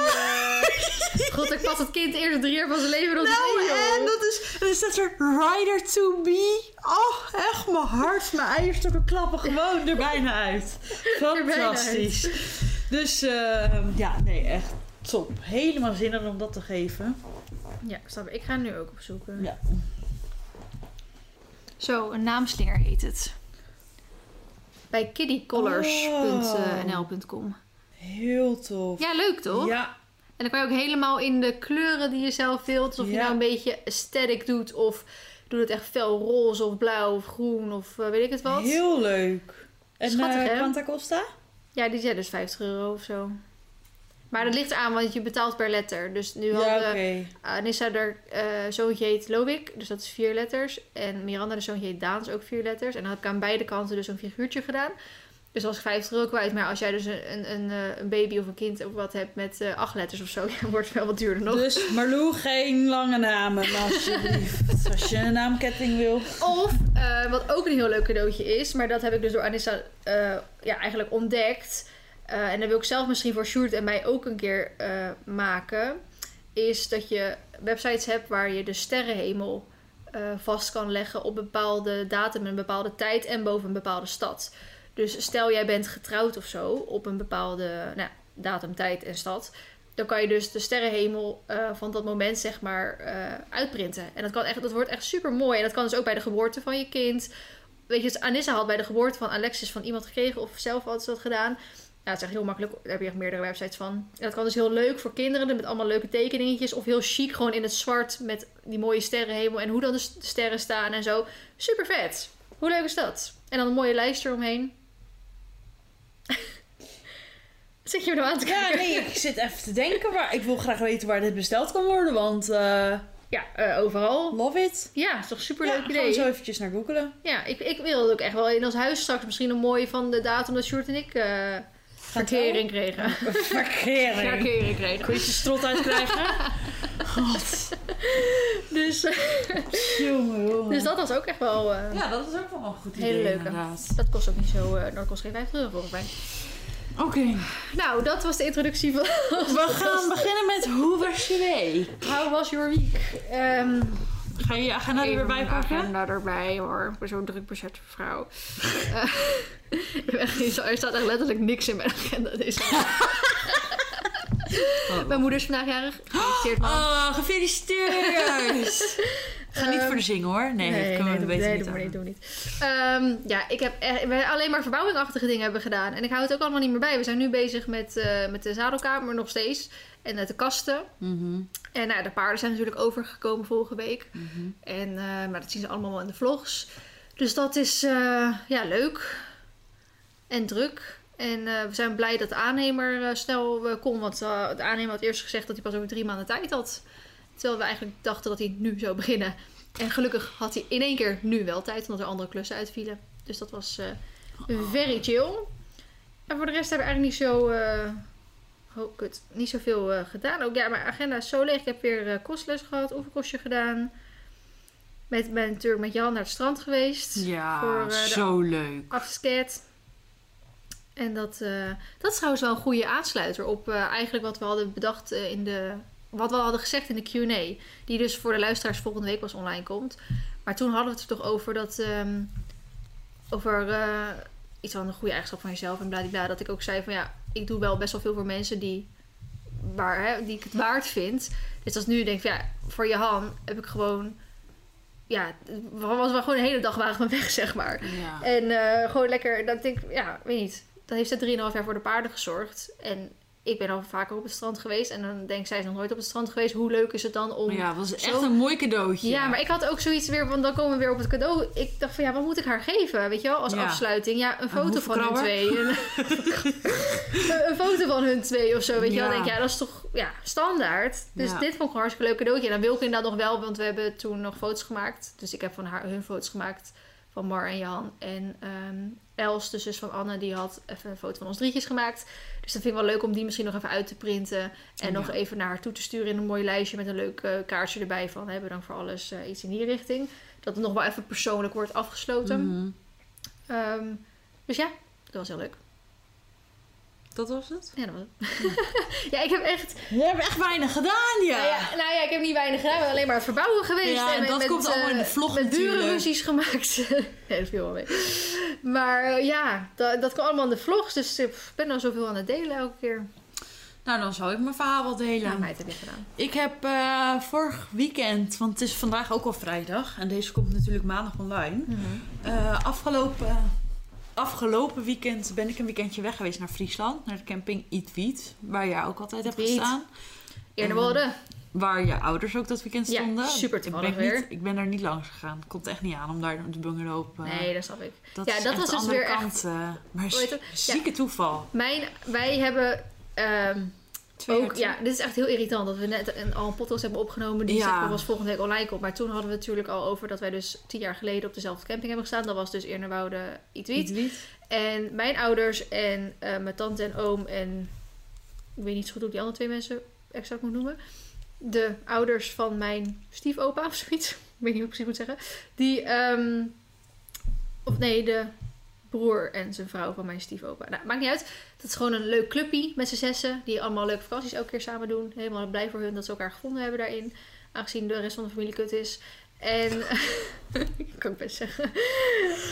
Speaker 1: God, ik pas het kind eerst drie jaar van zijn leven nog
Speaker 2: Nou, en dat is, dan staat er Rider to be. Oh, echt, mijn hart, mijn eierstokken klappen gewoon er bijna uit.
Speaker 1: bijna
Speaker 2: Fantastisch. Dus eh, ja, nee, echt top. Helemaal zin in om dat te geven.
Speaker 1: Ja, snap ik. Ga hem nu ook opzoeken.
Speaker 2: Ja.
Speaker 1: Zo, een naamslinger heet het. Bij kiddycolors.nl.com.
Speaker 2: Heel tof.
Speaker 1: Ja, leuk toch?
Speaker 2: Ja,
Speaker 1: En dan kan je ook helemaal in de kleuren die je zelf wilt. Dus of je nou een beetje aesthetic doet of doe het echt fel roze of blauw of groen of eh, weet ik het wat.
Speaker 2: Heel leuk. En
Speaker 1: Schattig,
Speaker 2: eh
Speaker 1: hè?
Speaker 2: Quanta Costa?
Speaker 1: Ja, die zijn dus 50 euro of zo. Maar dat ligt aan, want je betaalt per letter. Dus nu
Speaker 2: Ja,
Speaker 1: hadden
Speaker 2: oké.
Speaker 1: Anissa, haar eh zoontje heet dus dat is vier letters. En Miranda, de zoontje heet Daan, is ook vier letters. En dan heb ik aan beide kanten dus een figuurtje gedaan. Dus als ik 50 euro kwijt. Maar als jij dus een, een, een, eh, baby of een kind of wat hebt met eh, acht letters of zo, ja, wordt het wel wat duurder nog.
Speaker 2: Dus Marlou, geen lange namen, alsjeblieft. Als je een naamketting wil.
Speaker 1: Of, eh, wat ook een heel leuk cadeautje is, maar dat heb ik dus door Anissa ja, eigenlijk ontdekt. En dat wil ik zelf misschien voor Sjoerd en mij ook een keer maken. Is dat je websites hebt waar je de sterrenhemel vast kan leggen op bepaalde datum, een bepaalde tijd en boven een bepaalde stad. Dus stel jij bent getrouwd of zo op een bepaalde nou, datum, tijd en stad. Dan kan je dus de sterrenhemel eh, van dat moment zeg maar eh, uitprinten. En dat, kan echt, dat wordt echt super mooi. En dat kan dus ook bij de geboorte van je kind. Weet je, dus Anissa had bij de geboorte van Alexis van iemand gekregen of zelf had ze dat gedaan. Ja, het is echt heel makkelijk. Daar heb je echt meerdere websites van. En dat kan dus heel leuk voor kinderen met allemaal leuke tekeningetjes. Of heel chic, gewoon in het zwart met die mooie sterrenhemel. En hoe dan de sterren staan en zo. Super vet. Hoe leuk is dat? En dan een mooie lijst eromheen. Zit je me nou aan te
Speaker 2: Ja,
Speaker 1: kijken?
Speaker 2: nee, ik zit even te denken. Maar ik wil graag weten waar dit besteld kan worden, want eh,
Speaker 1: Ja, eh, overal.
Speaker 2: love it.
Speaker 1: Ja, is toch super
Speaker 2: Ja,
Speaker 1: leuk
Speaker 2: gaan
Speaker 1: idee.
Speaker 2: zo eventjes naar googelen.
Speaker 1: Ja, ik, ik wil het ook echt wel in ons huis straks misschien een mooie van de datum dat Sjoerd en ik eh verkering kregen.
Speaker 2: Verkering.
Speaker 1: Verkering kregen.
Speaker 2: Kun je je strot uitkrijgen? God.
Speaker 1: Dus,
Speaker 2: Jongen, jongen.
Speaker 1: dus dat was ook echt wel... eh,
Speaker 2: Ja, dat is ook wel een goed idee
Speaker 1: Hele leuke.
Speaker 2: inderdaad.
Speaker 1: Dat kost ook niet zo... eh dat kost geen 50 euro volgens mij.
Speaker 2: Oké.
Speaker 1: Nou, dat was de introductie van...
Speaker 2: We gaan beginnen met hoe was je week?
Speaker 1: How was your week? Ehm
Speaker 2: Ga je je agenda er weer bij pakken?
Speaker 1: agenda erbij hoor. Ik ben zo'n druk bezette vrouw. Ik heb echt- er staat echt letterlijk niks in mijn agenda. Deze Mijn moeder is vandaag jarig. Gefeliciteerd, mam.
Speaker 2: Oh, gefeliciteerd! Ga niet
Speaker 1: Ehm,
Speaker 2: voor de zingen hoor. Nee, dat kunnen we
Speaker 1: doe-
Speaker 2: beter
Speaker 1: nee,
Speaker 2: niet
Speaker 1: doe maar
Speaker 2: aan.
Speaker 1: niet. Ehm, ja, ik heb echt, we alleen maar verbouwingachtige dingen hebben gedaan. En ik hou het ook allemaal niet meer bij. We zijn nu bezig met, eh, met de zadelkamer nog steeds. En met de kasten.
Speaker 2: Mhm,
Speaker 1: En nou, de paarden zijn natuurlijk overgekomen vorige week.
Speaker 2: mhm.
Speaker 1: En, eh, maar dat zien ze allemaal wel in de vlogs. Dus dat is eh, ja, leuk. En druk. En eh, we zijn blij dat de aannemer eh, snel eh, kon. Want de aannemer had eerst gezegd dat hij pas over drie maanden tijd had. Terwijl we eigenlijk dachten dat hij nu zou beginnen. En gelukkig had hij in één keer nu wel tijd. Omdat er andere klussen uitvielen. Dus dat was very chill. En voor de rest hebben we eigenlijk niet zo... oh, kut. Niet zoveel gedaan. Ook ja, mijn agenda is zo leeg. Ik heb weer kostles gehad. Oefenkostje gedaan. Met, ben natuurlijk met Jan naar het strand geweest.
Speaker 2: Ja,
Speaker 1: Voor,
Speaker 2: zo leuk.
Speaker 1: Afsket. En dat, eh, dat is trouwens wel een goede aansluiter op eh, eigenlijk wat we hadden bedacht eh, in de... Wat we hadden gezegd in de Q&A. Die dus voor de luisteraars volgende week pas online komt. Maar toen hadden we het er toch over dat... ehm, over iets van een goede eigenschap van jezelf en bladibla. Dat ik ook zei van ja, ik doe wel best wel veel voor mensen die, waar, hè, die ik het waard vind. Dus als nu denk ik van, ja, voor Johan heb ik gewoon... Ja, was wel gewoon een hele dag waren we weg, zeg maar.
Speaker 2: Ja.
Speaker 1: En gewoon lekker, dat denk ik, ja, weet niet. Dan heeft ze 3,5 jaar voor de paarden gezorgd. En ik ben al vaker op het strand geweest. En dan denk ik, zij is nog nooit op het strand geweest. Hoe leuk is het dan om...
Speaker 2: ja, was echt
Speaker 1: zo-
Speaker 2: een mooi cadeautje.
Speaker 1: Ja, maar ik had ook zoiets weer, want dan komen we weer op het cadeau. Ik dacht van ja, wat moet ik haar geven? Weet je wel, als
Speaker 2: Ja.
Speaker 1: afsluiting. Ja, een foto van hun twee. Een, foto van hun twee of zo. Weet je wel,
Speaker 2: Ja.
Speaker 1: denk ik, ja, dat is toch ja, standaard. Dus
Speaker 2: Ja.
Speaker 1: dit vond ik een hartstikke leuk cadeautje. En dan wil ik inderdaad nog wel, want we hebben toen nog foto's gemaakt. Dus ik heb van haar hun foto's gemaakt van Mar en Jan. En ehm, Els, de zus van Anne, die had even een foto van ons drietjes gemaakt. Dus dat vind ik wel leuk om die misschien nog even uit te printen. En
Speaker 2: Ja.
Speaker 1: nog even naar haar toe te sturen in een mooi lijstje met een leuk eh, kaartje erbij van hebben dan voor alles eh, iets in die richting. Dat het nog wel even persoonlijk wordt afgesloten.
Speaker 2: Mhm.
Speaker 1: Ehm, dus ja, dat was heel leuk.
Speaker 2: Dat was het?
Speaker 1: Ja, dat was het. ja, ik heb echt.
Speaker 2: Je hebt echt weinig gedaan, ja.
Speaker 1: Nou, ja, nou ja, ik heb niet weinig gedaan. Ik ben alleen maar het verbouwen geweest.
Speaker 2: Ja, en
Speaker 1: met-
Speaker 2: dat
Speaker 1: met,
Speaker 2: komt allemaal in de
Speaker 1: eh,
Speaker 2: vlog
Speaker 1: Met
Speaker 2: natuurlijk.
Speaker 1: burenruzies gemaakt. nee, dat viel wel mee. Maar eh, ja, dat, dat kwam allemaal in de vlogs. Dus eh, ik ben al zoveel aan het delen elke keer.
Speaker 2: Nou, dan zal ik mijn verhaal wel delen.
Speaker 1: Ja, meid heb je gedaan.
Speaker 2: Ik heb eh, vorig weekend, want het is vandaag ook al vrijdag en deze komt natuurlijk maandag online.
Speaker 1: Mhm.
Speaker 2: Eh, afgelopen afgelopen weekend ben ik een weekendje weg geweest naar Friesland. Naar de camping Eat Waar jij ook altijd hebt
Speaker 1: Wiet.
Speaker 2: gestaan.
Speaker 1: Eerder
Speaker 2: Ehm,
Speaker 1: worden.
Speaker 2: Waar je ouders ook dat weekend
Speaker 1: Ja,
Speaker 2: stonden.
Speaker 1: super
Speaker 2: ik ben, niet,
Speaker 1: weer.
Speaker 2: ik ben daar niet langs gegaan. Komt echt niet aan om daar de bungalow op... eh,
Speaker 1: Nee, dat snap ik.
Speaker 2: dat
Speaker 1: ja,
Speaker 2: is
Speaker 1: dat
Speaker 2: echt
Speaker 1: was
Speaker 2: de
Speaker 1: dus
Speaker 2: andere
Speaker 1: weer echt-
Speaker 2: kant. eh, maar zieke toeval.
Speaker 1: Mijn, wij hebben... ehm,
Speaker 2: Twee
Speaker 1: ook, ja, dit is echt heel irritant dat we net een, al een podcast hebben opgenomen die
Speaker 2: Ja.
Speaker 1: zeg maar pas volgende week online komt. Maar toen hadden we het natuurlijk al over dat wij dus tien jaar geleden op dezelfde camping hebben gestaan. Dat was dus Eernerwoude Ietwiet.
Speaker 2: Eat
Speaker 1: En mijn ouders en eh, mijn tante en oom en ik weet niet zo goed hoe ik die andere twee mensen exact moet noemen. De ouders van mijn stiefopa of zoiets. Ik weet niet hoe ik precies moet zeggen. Die, ehm, of nee, de broer en zijn vrouw van mijn stiefopa. Nou, maakt niet uit. Dat is gewoon een leuk clubje met z'n zessen. Die allemaal leuke vakanties elke keer samen doen. Helemaal blij voor hun dat ze elkaar gevonden hebben daarin. Aangezien de rest van de familie kut is. En, kan ik best zeggen.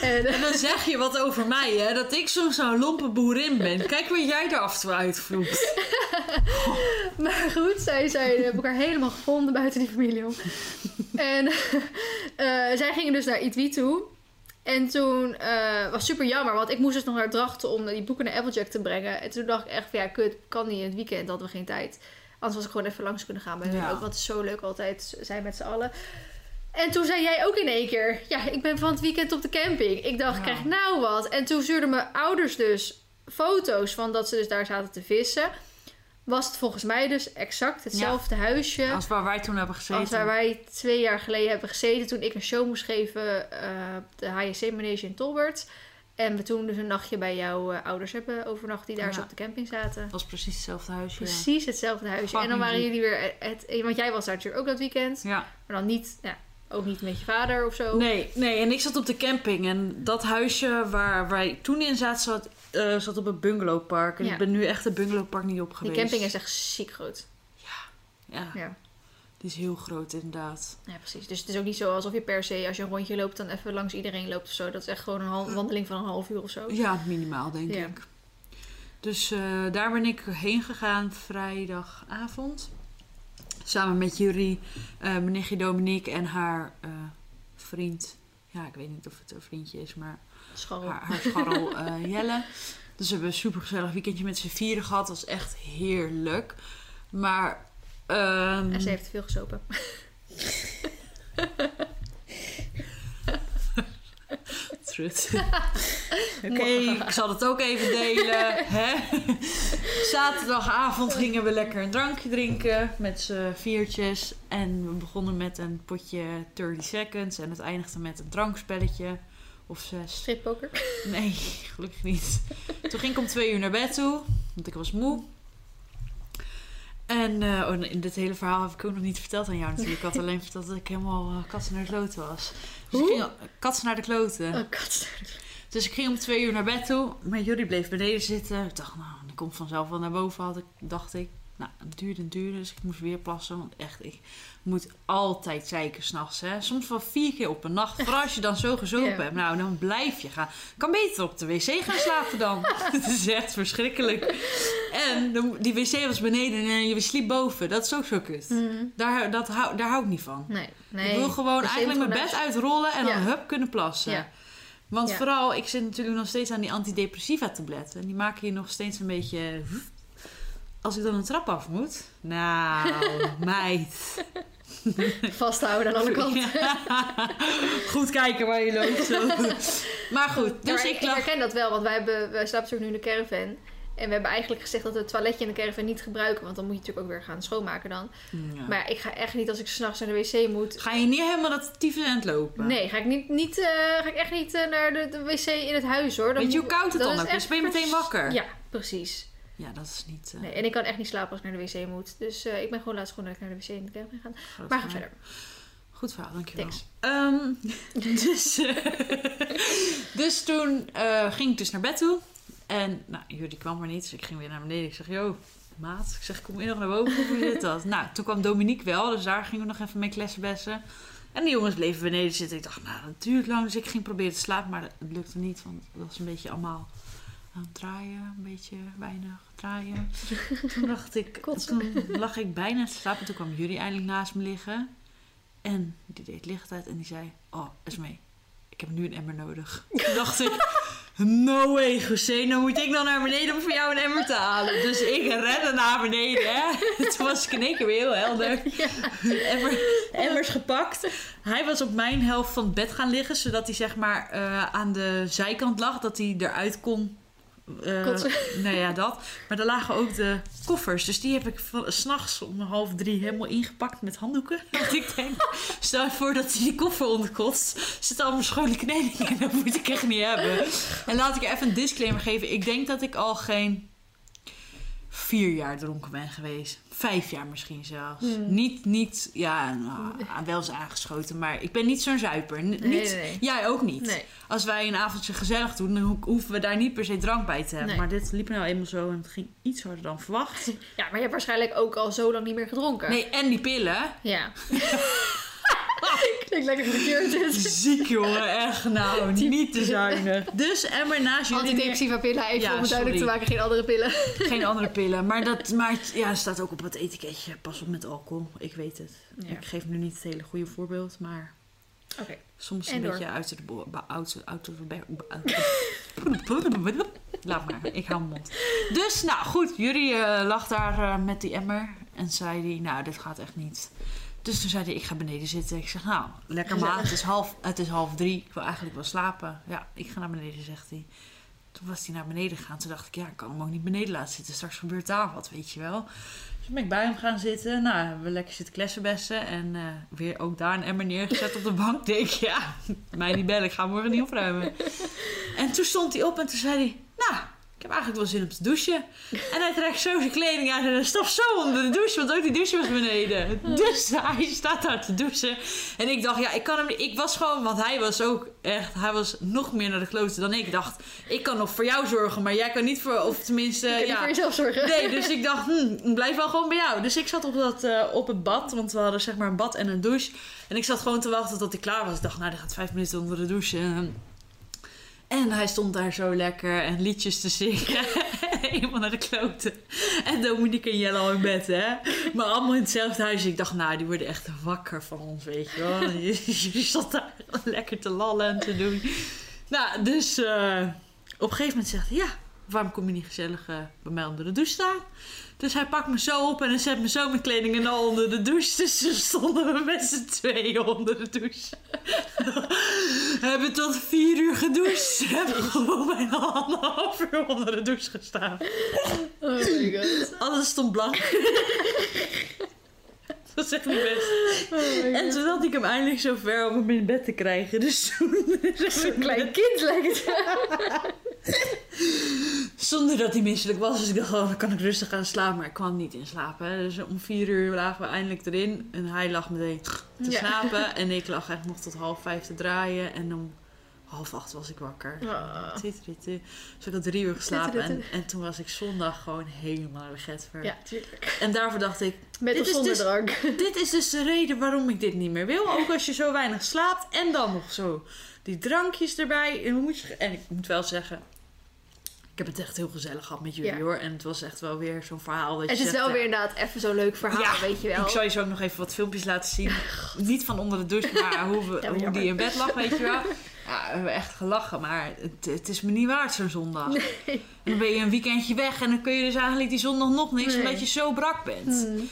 Speaker 1: En,
Speaker 2: En dan zeg je wat over mij, hè? Dat ik soms zo'n lompe boerin ben. Kijk wat jij er af en toe uitvloekt.
Speaker 1: Maar goed, zij, zij hebben elkaar helemaal gevonden buiten die familie om. En eh, zij gingen dus naar Itwi toe. En toen eh, was super jammer, want ik moest dus nog naar Drachten om die boeken naar Applejack te brengen. En toen dacht ik echt van ja, kut, kan niet in het weekend, hadden we geen tijd. Anders was ik gewoon even langs kunnen gaan bij hun
Speaker 2: Ja.
Speaker 1: ook, want het is zo leuk altijd zijn met z'n allen. En toen zei jij ook in één keer, ja, ik ben van het weekend op de camping. Ik dacht,
Speaker 2: Ja.
Speaker 1: krijg nou wat? En toen stuurden mijn ouders dus foto's van dat ze dus daar zaten te vissen. Was het volgens mij dus exact hetzelfde huisje
Speaker 2: Als waar wij toen hebben gezeten.
Speaker 1: als waar wij twee jaar geleden hebben gezeten toen ik een show moest geven eh, op de HSC Manege in Tolbert. En we toen dus een nachtje bij jouw eh, ouders hebben overnacht die daar
Speaker 2: Ja.
Speaker 1: zo op de camping zaten.
Speaker 2: Was precies hetzelfde huisje.
Speaker 1: Precies hetzelfde huisje. En dan waren jullie weer het, het- want jij was daar natuurlijk ook dat weekend.
Speaker 2: Ja.
Speaker 1: Maar dan niet, ja, ook niet met je vader of zo.
Speaker 2: Nee, nee, en ik zat op de camping. En dat huisje waar wij toen in zaten, zat, eh, zat op het bungalowpark. En
Speaker 1: Ja.
Speaker 2: ik ben nu echt het bungalowpark niet op
Speaker 1: Die
Speaker 2: geweest.
Speaker 1: camping is echt ziek groot.
Speaker 2: Ja,
Speaker 1: Ja.
Speaker 2: die is heel groot inderdaad.
Speaker 1: ja, precies. Dus het is ook niet zo alsof je per se als je een rondje loopt dan even langs iedereen loopt of zo. Dat is echt gewoon een hal- wandeling van een half uur of zo.
Speaker 2: Ja, minimaal denk
Speaker 1: Ja.
Speaker 2: ik. Dus eh, daar ben ik heen gegaan vrijdagavond. Samen met Jury, eh mijn nichtje Dominique en haar eh, vriend. Ja, ik weet niet of het een vriendje is, maar
Speaker 1: Scharrel.
Speaker 2: haar, haar scharrel eh, Jelle. Dus we hebben een super gezellig weekendje met z'n vieren gehad. Dat was echt heerlijk. Maar... ehm,
Speaker 1: En ze heeft veel gesopen.
Speaker 2: Trut. Oké, ik zal het ook even delen. Hè? Zaterdagavond gingen we lekker een drankje drinken met z'n viertjes. En we begonnen met een potje 30 seconds. En het eindigde met een drankspelletje. Of zes.
Speaker 1: Strippoker.
Speaker 2: Nee, gelukkig niet. Toen ging ik om twee uur naar bed toe. Want ik was moe. En eh, oh, in dit hele verhaal heb ik ook nog niet verteld aan jou natuurlijk. Ik had alleen verteld dat ik helemaal uh, katsen naar de kloten was. Dus ik
Speaker 1: Hoe?
Speaker 2: ging katsen naar de kloten.
Speaker 1: Oh, kat.
Speaker 2: Dus ik ging om twee uur naar bed toe. Maar jullie bleef beneden zitten. Ik dacht, nou, die komt vanzelf wel naar boven, had ik, dacht ik. Nou, het duurde en duurde, dus ik moest weer plassen. Want echt, ik moet altijd zeiken s'nachts. Soms wel vier keer op een nacht. Vooral als je dan zo gezopen hebt. Nou, dan blijf je gaan. Kan beter op de wc gaan slapen dan. Het is echt verschrikkelijk. En de- die wc was beneden en je sliep boven. Dat is ook zo kut.
Speaker 1: Mhm.
Speaker 2: Daar, dat hou, daar hou ik niet van.
Speaker 1: Nee, nee.
Speaker 2: Ik wil gewoon eigenlijk mijn bed uitrollen en dan hup kunnen plassen.
Speaker 1: Ja.
Speaker 2: Want
Speaker 1: Ja.
Speaker 2: vooral, ik zit natuurlijk nog steeds aan die antidepressiva tabletten. En die maken je nog steeds een beetje... Als ik dan een trap af moet... Nou, meid.
Speaker 1: Vasthouden aan alle kanten.
Speaker 2: Goed kijken waar je loopt. Zo. Maar goed,
Speaker 1: Ja,
Speaker 2: dus
Speaker 1: maar
Speaker 2: ik
Speaker 1: ik, herken dat wel, want wij, hebben, wij slapen natuurlijk nu in de caravan. En we hebben eigenlijk gezegd dat we het toiletje in de caravan niet gebruiken. Want dan moet je natuurlijk ook weer gaan schoonmaken dan.
Speaker 2: Ja.
Speaker 1: Maar ik ga echt niet als ik s'nachts naar de wc moet.
Speaker 2: Ga je niet helemaal dat tyfus aan het lopen?
Speaker 1: Nee, ga ik, niet, niet, eh, ga ik echt niet eh, naar de, de wc in het huis hoor. Dan
Speaker 2: Weet je hoe koud het dan ook is? Ben je meteen wakker?
Speaker 1: Ja, precies.
Speaker 2: Ja, dat is niet... eh,
Speaker 1: Nee, en ik kan echt niet slapen als ik naar de wc moet. Dus ik ben gewoon laatst gewoon dat ik naar de wc in de caravan gaan.
Speaker 2: groot
Speaker 1: Maar ga verder.
Speaker 2: Goed verhaal, dankjewel. Ehm, dus, dus toen ging ik dus naar bed toe. En nou, jullie kwam er niet, dus ik ging weer naar beneden. Ik zeg, yo, maat. Ik zeg, kom je nog naar boven hoe zit dat? nou, toen kwam Dominique wel, dus daar gingen we nog even mee klessenbessen. En die jongens bleven beneden zitten. Ik dacht, nou, dat duurt lang. Dus ik ging proberen te slapen, maar dat lukte niet. Want dat was een beetje allemaal aan het draaien. Een beetje weinig draaien. Toen dacht ik, toen lag ik bijna te slapen. Toen kwam jullie eindelijk naast me liggen. En die deed licht uit en die zei, oh, Esmee, ik heb nu een emmer nodig. Toen dacht ik, No way, José. Dan moet ik dan naar beneden om voor jou een emmer te halen. Dus ik rende naar beneden. Hè. Toen was ik in één keer weer heel helder. Emmer, emmers gepakt. Hij was op mijn helft van het bed gaan liggen. Zodat hij zeg maar eh, aan de zijkant lag. Dat hij eruit kon eh,
Speaker 1: Kotsen.
Speaker 2: nou ja, dat. Maar daar lagen ook de koffers. Dus die heb ik van- s'nachts om half drie helemaal ingepakt met handdoeken. Want ik denk, stel je voor dat die koffer onderkotst. Zit allemaal schone kleding in. Dat moet ik echt niet hebben. En laat ik even een disclaimer geven. Ik denk dat ik al geen vier jaar dronken ben geweest. Vijf jaar misschien zelfs.
Speaker 1: Hmm.
Speaker 2: Niet, niet, ja, nou, wel eens aangeschoten. Maar ik ben niet zo'n zuiper. N-
Speaker 1: Nee,
Speaker 2: niet,
Speaker 1: nee, nee.
Speaker 2: Jij ook niet.
Speaker 1: Nee.
Speaker 2: Als wij een avondje gezellig doen, dan ho- hoeven we daar niet per se drank bij te hebben. Maar dit liep nou eenmaal zo en het ging iets harder dan verwacht.
Speaker 1: Ja, maar je hebt waarschijnlijk ook al zo lang niet meer gedronken.
Speaker 2: Nee, en die pillen.
Speaker 1: Ja. Klinkt lekker verkeerd dit.
Speaker 2: Ziek jongen, echt nou, niet te zuinig. Dus Emmer naast jullie
Speaker 1: Antidepressiva pillen, even
Speaker 2: Ja,
Speaker 1: om het duidelijk te maken, geen andere pillen.
Speaker 2: Geen andere pillen. Maar dat maakt, ja, staat ook op het etiketje. Pas op met alcohol. Ik weet het.
Speaker 1: Ja.
Speaker 2: Ik geef nu niet het hele goede voorbeeld, maar
Speaker 1: Oké.
Speaker 2: soms
Speaker 1: En
Speaker 2: een beetje uit de de Laat maar, ik hou mijn mond. Dus, nou goed, jullie eh, lag daar eh, met die emmer en zei die, nou, dit gaat echt niet. Dus toen zei hij, ik ga beneden zitten. Ik zeg, nou, lekker maar. Het is half, het is half drie. Ik wil eigenlijk wel slapen. Ja, ik ga naar beneden, zegt hij. Toen was hij naar beneden gegaan. Toen dacht ik, ja, ik kan hem ook niet beneden laten zitten. Straks gebeurt daar wat, weet je wel. Dus ben ik bij hem gaan zitten. Nou, hebben we lekker zitten klessenbessen. En eh, weer ook daar een emmer neergezet op de bank. Ik Denk, ja, mij niet bellen. Ik ga morgen niet opruimen. En toen stond hij op en toen zei hij, nou, ik heb eigenlijk wel zin om te douchen. En hij trekt zo zijn kleding uit en hij stapt zo onder de douche, want ook die douche was beneden. Dus hij staat daar te douchen. En ik dacht, ja, ik kan hem niet. Ik was gewoon, want hij was ook echt, hij was nog meer naar de kloten dan ik. Ik dacht, ik kan nog voor jou zorgen, maar jij kan niet voor, of tenminste,
Speaker 1: Je kan niet
Speaker 2: ja.
Speaker 1: voor jezelf zorgen.
Speaker 2: Nee, dus ik dacht, hm, ik blijf wel gewoon bij jou. Dus ik zat op, dat, eh, op het bad, want we hadden zeg maar een bad en een douche. En ik zat gewoon te wachten tot hij klaar was. Ik dacht, nou, die gaat vijf minuten onder de douche. En, en hij stond daar zo lekker en liedjes te zingen. Helemaal naar de kloten. En Dominique en Jelle al in bed, hè. Maar allemaal in hetzelfde huis. Ik dacht, nou, die worden echt wakker van ons, weet je wel. Jullie zat daar lekker te lallen en te doen. Nou, dus eh, op een gegeven moment zegt hij, ja, waarom kom je niet gezellig eh, bij mij onder de douche staan? Dus hij pakt me zo op en hij zet me zo met kleding en al onder de douche. Dus toen stonden we met z'n tweeën onder de douche. We hebben tot vier uur gedoucht. We hebben gewoon bijna anderhalf uur onder de douche gestaan.
Speaker 1: Oh my god.
Speaker 2: Alles stond blank. Dat was echt niet best.
Speaker 1: Oh
Speaker 2: En toen had ik hem eindelijk zo ver om hem in bed te krijgen. Dus toen...
Speaker 1: Zo'n klein kind lijkt het.
Speaker 2: Zonder dat hij misselijk was. Dus ik dacht, oh, dan kan ik rustig gaan slapen. Maar ik kwam niet in slapen. Hè. Dus om vier uur lagen we eindelijk erin. En hij lag meteen te
Speaker 1: Ja.
Speaker 2: slapen. En ik lag echt nog tot half vijf te draaien. En om half acht was ik wakker. Titteritte. Dus ik had drie uur geslapen. En, toen was ik zondag gewoon helemaal de getver.
Speaker 1: Ja, tuurlijk.
Speaker 2: En daarvoor dacht ik,
Speaker 1: Met
Speaker 2: Dit
Speaker 1: of
Speaker 2: is
Speaker 1: zonder
Speaker 2: dus-
Speaker 1: drank.
Speaker 2: dit is dus de reden waarom ik dit niet meer wil. Ook als je zo weinig slaapt. En dan nog zo die drankjes erbij. En, moet je, en ik moet wel zeggen... Ik heb het echt heel gezellig gehad met jullie
Speaker 1: Ja.
Speaker 2: hoor. En het was echt wel weer zo'n verhaal dat
Speaker 1: Het
Speaker 2: je
Speaker 1: is
Speaker 2: zegt,
Speaker 1: wel
Speaker 2: ja,
Speaker 1: weer inderdaad even zo'n leuk verhaal,
Speaker 2: Ja,
Speaker 1: weet je wel.
Speaker 2: Ik zal je zo ook nog even wat filmpjes laten zien. Niet van onder de douche, maar hoe, we, hoe die in bed lag, weet je wel. Ja, we hebben echt gelachen, maar het, het is me niet waard zo'n zondag. Dan ben je een weekendje weg en dan kun je dus eigenlijk die zondag nog niks,
Speaker 1: Nee.
Speaker 2: omdat je zo brak bent.
Speaker 1: Hmm.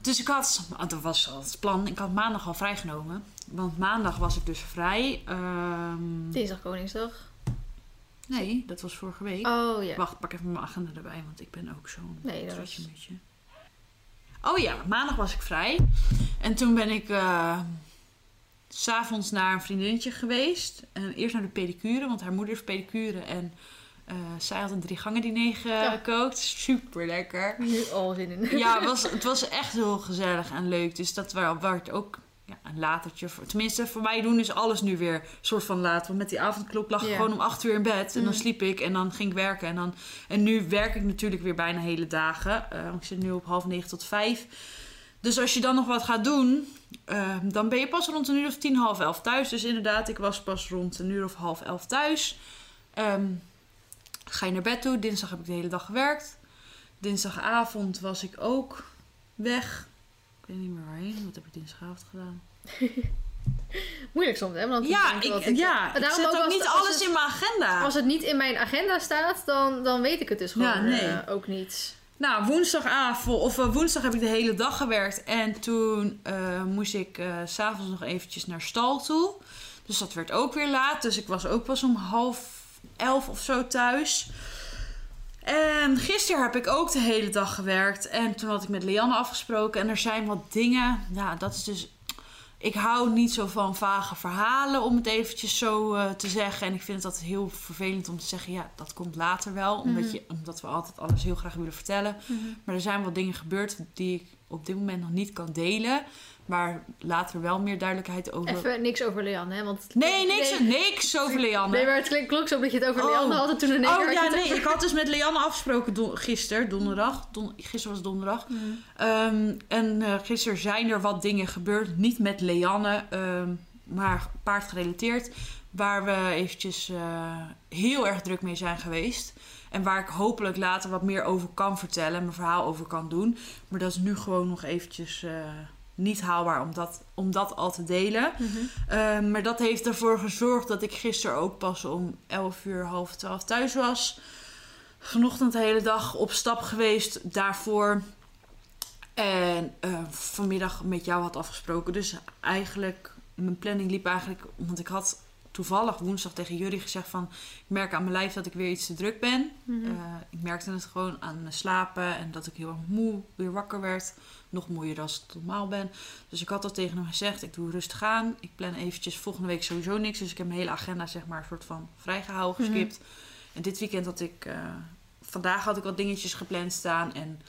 Speaker 2: Dus ik had, dat was al het plan, ik had maandag al vrijgenomen. Want maandag was ik dus vrij. Ehm,
Speaker 1: Dinsdag Koningsdag.
Speaker 2: Nee, dat was vorige week.
Speaker 1: Oh ja.
Speaker 2: Wacht, pak even mijn agenda erbij, want ik ben ook zo'n
Speaker 1: Nee, dat was...
Speaker 2: mutje. Oh ja, maandag was ik vrij. En toen ben ik eh, s s'avonds naar een vriendinnetje geweest. En eerst naar de pedicure, want haar moeder is pedicure. En eh, zij had een drie gangen diner gekookt. Super lekker.
Speaker 1: Nu al zin in.
Speaker 2: Ja, het was, het was echt heel gezellig en leuk. Dus dat wa- werd ook ja, een latertje. Voor, tenminste, voor mij doen is alles nu weer soort van laat. Want met die avondklok lag ik
Speaker 1: Ja.
Speaker 2: gewoon om acht uur in bed. En dan
Speaker 1: Mm.
Speaker 2: sliep ik en dan ging ik werken. En, dan, en nu werk ik natuurlijk weer bijna hele dagen. Eh, ik zit nu op half negen tot vijf. Dus als je dan nog wat gaat doen, eh, dan ben je pas rond een uur of tien, half elf thuis. Dus inderdaad, ik was pas rond een uur of half elf thuis. Ehm, ga je naar bed toe. Dinsdag heb ik de hele dag gewerkt. Dinsdagavond was ik ook weg. Ik weet niet meer waarheen. Wat heb ik dinsdagavond gedaan?
Speaker 1: Moeilijk soms, hè? Want dan
Speaker 2: Ja, ik,
Speaker 1: ik-
Speaker 2: ja,
Speaker 1: Maar
Speaker 2: ik
Speaker 1: daarom
Speaker 2: zet ook,
Speaker 1: als
Speaker 2: niet
Speaker 1: het-
Speaker 2: alles
Speaker 1: het-
Speaker 2: in mijn agenda.
Speaker 1: Als het niet in mijn agenda staat, dan, dan weet ik het dus gewoon
Speaker 2: Ja, nee.
Speaker 1: eh, ook niet.
Speaker 2: Nou, woensdagavond, of eh, woensdag heb ik de hele dag gewerkt. En toen eh, moest ik eh, s s'avonds nog eventjes naar stal toe. Dus dat werd ook weer laat. Dus ik was ook pas om half elf of zo thuis. En gisteren heb ik ook de hele dag gewerkt. En toen had ik met Lianne afgesproken. En er zijn wat dingen. Ja, dat is dus. Ik hou niet zo van vage verhalen, om het eventjes zo eh, te zeggen. En ik vind het altijd heel vervelend om te zeggen: ja, dat komt later wel. Omdat,
Speaker 1: Mhm.
Speaker 2: je, omdat we altijd alles heel graag willen vertellen. Maar er zijn wat dingen gebeurd die ik op dit moment nog niet kan delen. Maar later wel meer duidelijkheid over.
Speaker 1: Even niks over Leanne, hè? Want
Speaker 2: Nee, niks,
Speaker 1: Nee,
Speaker 2: niks over Leanne.
Speaker 1: nee maar het klink- klonk zo dat je het over
Speaker 2: Oh.
Speaker 1: Leanne had en toen keer
Speaker 2: Oh ja, nee.
Speaker 1: over-
Speaker 2: Ik had dus met Leanne afgesproken don gisteren, donderdag. Don gisteren was donderdag.
Speaker 1: Mhm.
Speaker 2: Ehm, en eh, gisteren zijn er wat dingen gebeurd. Niet met Leanne, ehm, maar paardgerelateerd. Waar we eventjes eh, heel erg druk mee zijn geweest. En waar ik hopelijk later wat meer over kan vertellen. En mijn verhaal over kan doen. Maar dat is nu gewoon nog eventjes eh, niet haalbaar om dat, om dat al te delen.
Speaker 1: Mhm.
Speaker 2: Ehm, maar dat heeft ervoor gezorgd dat ik gisteren ook pas om 11 uur, half 12 thuis was. Vanochtend de hele dag op stap geweest daarvoor. En eh, vanmiddag met jou had afgesproken. Dus eigenlijk, mijn planning liep eigenlijk... Want ik had toevallig woensdag tegen jullie gezegd van... Ik merk aan mijn lijf dat ik weer iets te druk ben.
Speaker 1: Mhm.
Speaker 2: Eh, ik merkte het gewoon aan mijn slapen en dat ik heel erg moe weer wakker werd. Nog moeier dan ik normaal ben. Dus ik had dat tegen hem gezegd. Ik doe rustig aan. Ik plan eventjes volgende week sowieso niks. Dus ik heb mijn hele agenda zeg maar een soort van vrijgehouden,
Speaker 1: Mhm.
Speaker 2: geskipt. En dit weekend had ik... eh, vandaag had ik wat dingetjes gepland staan. En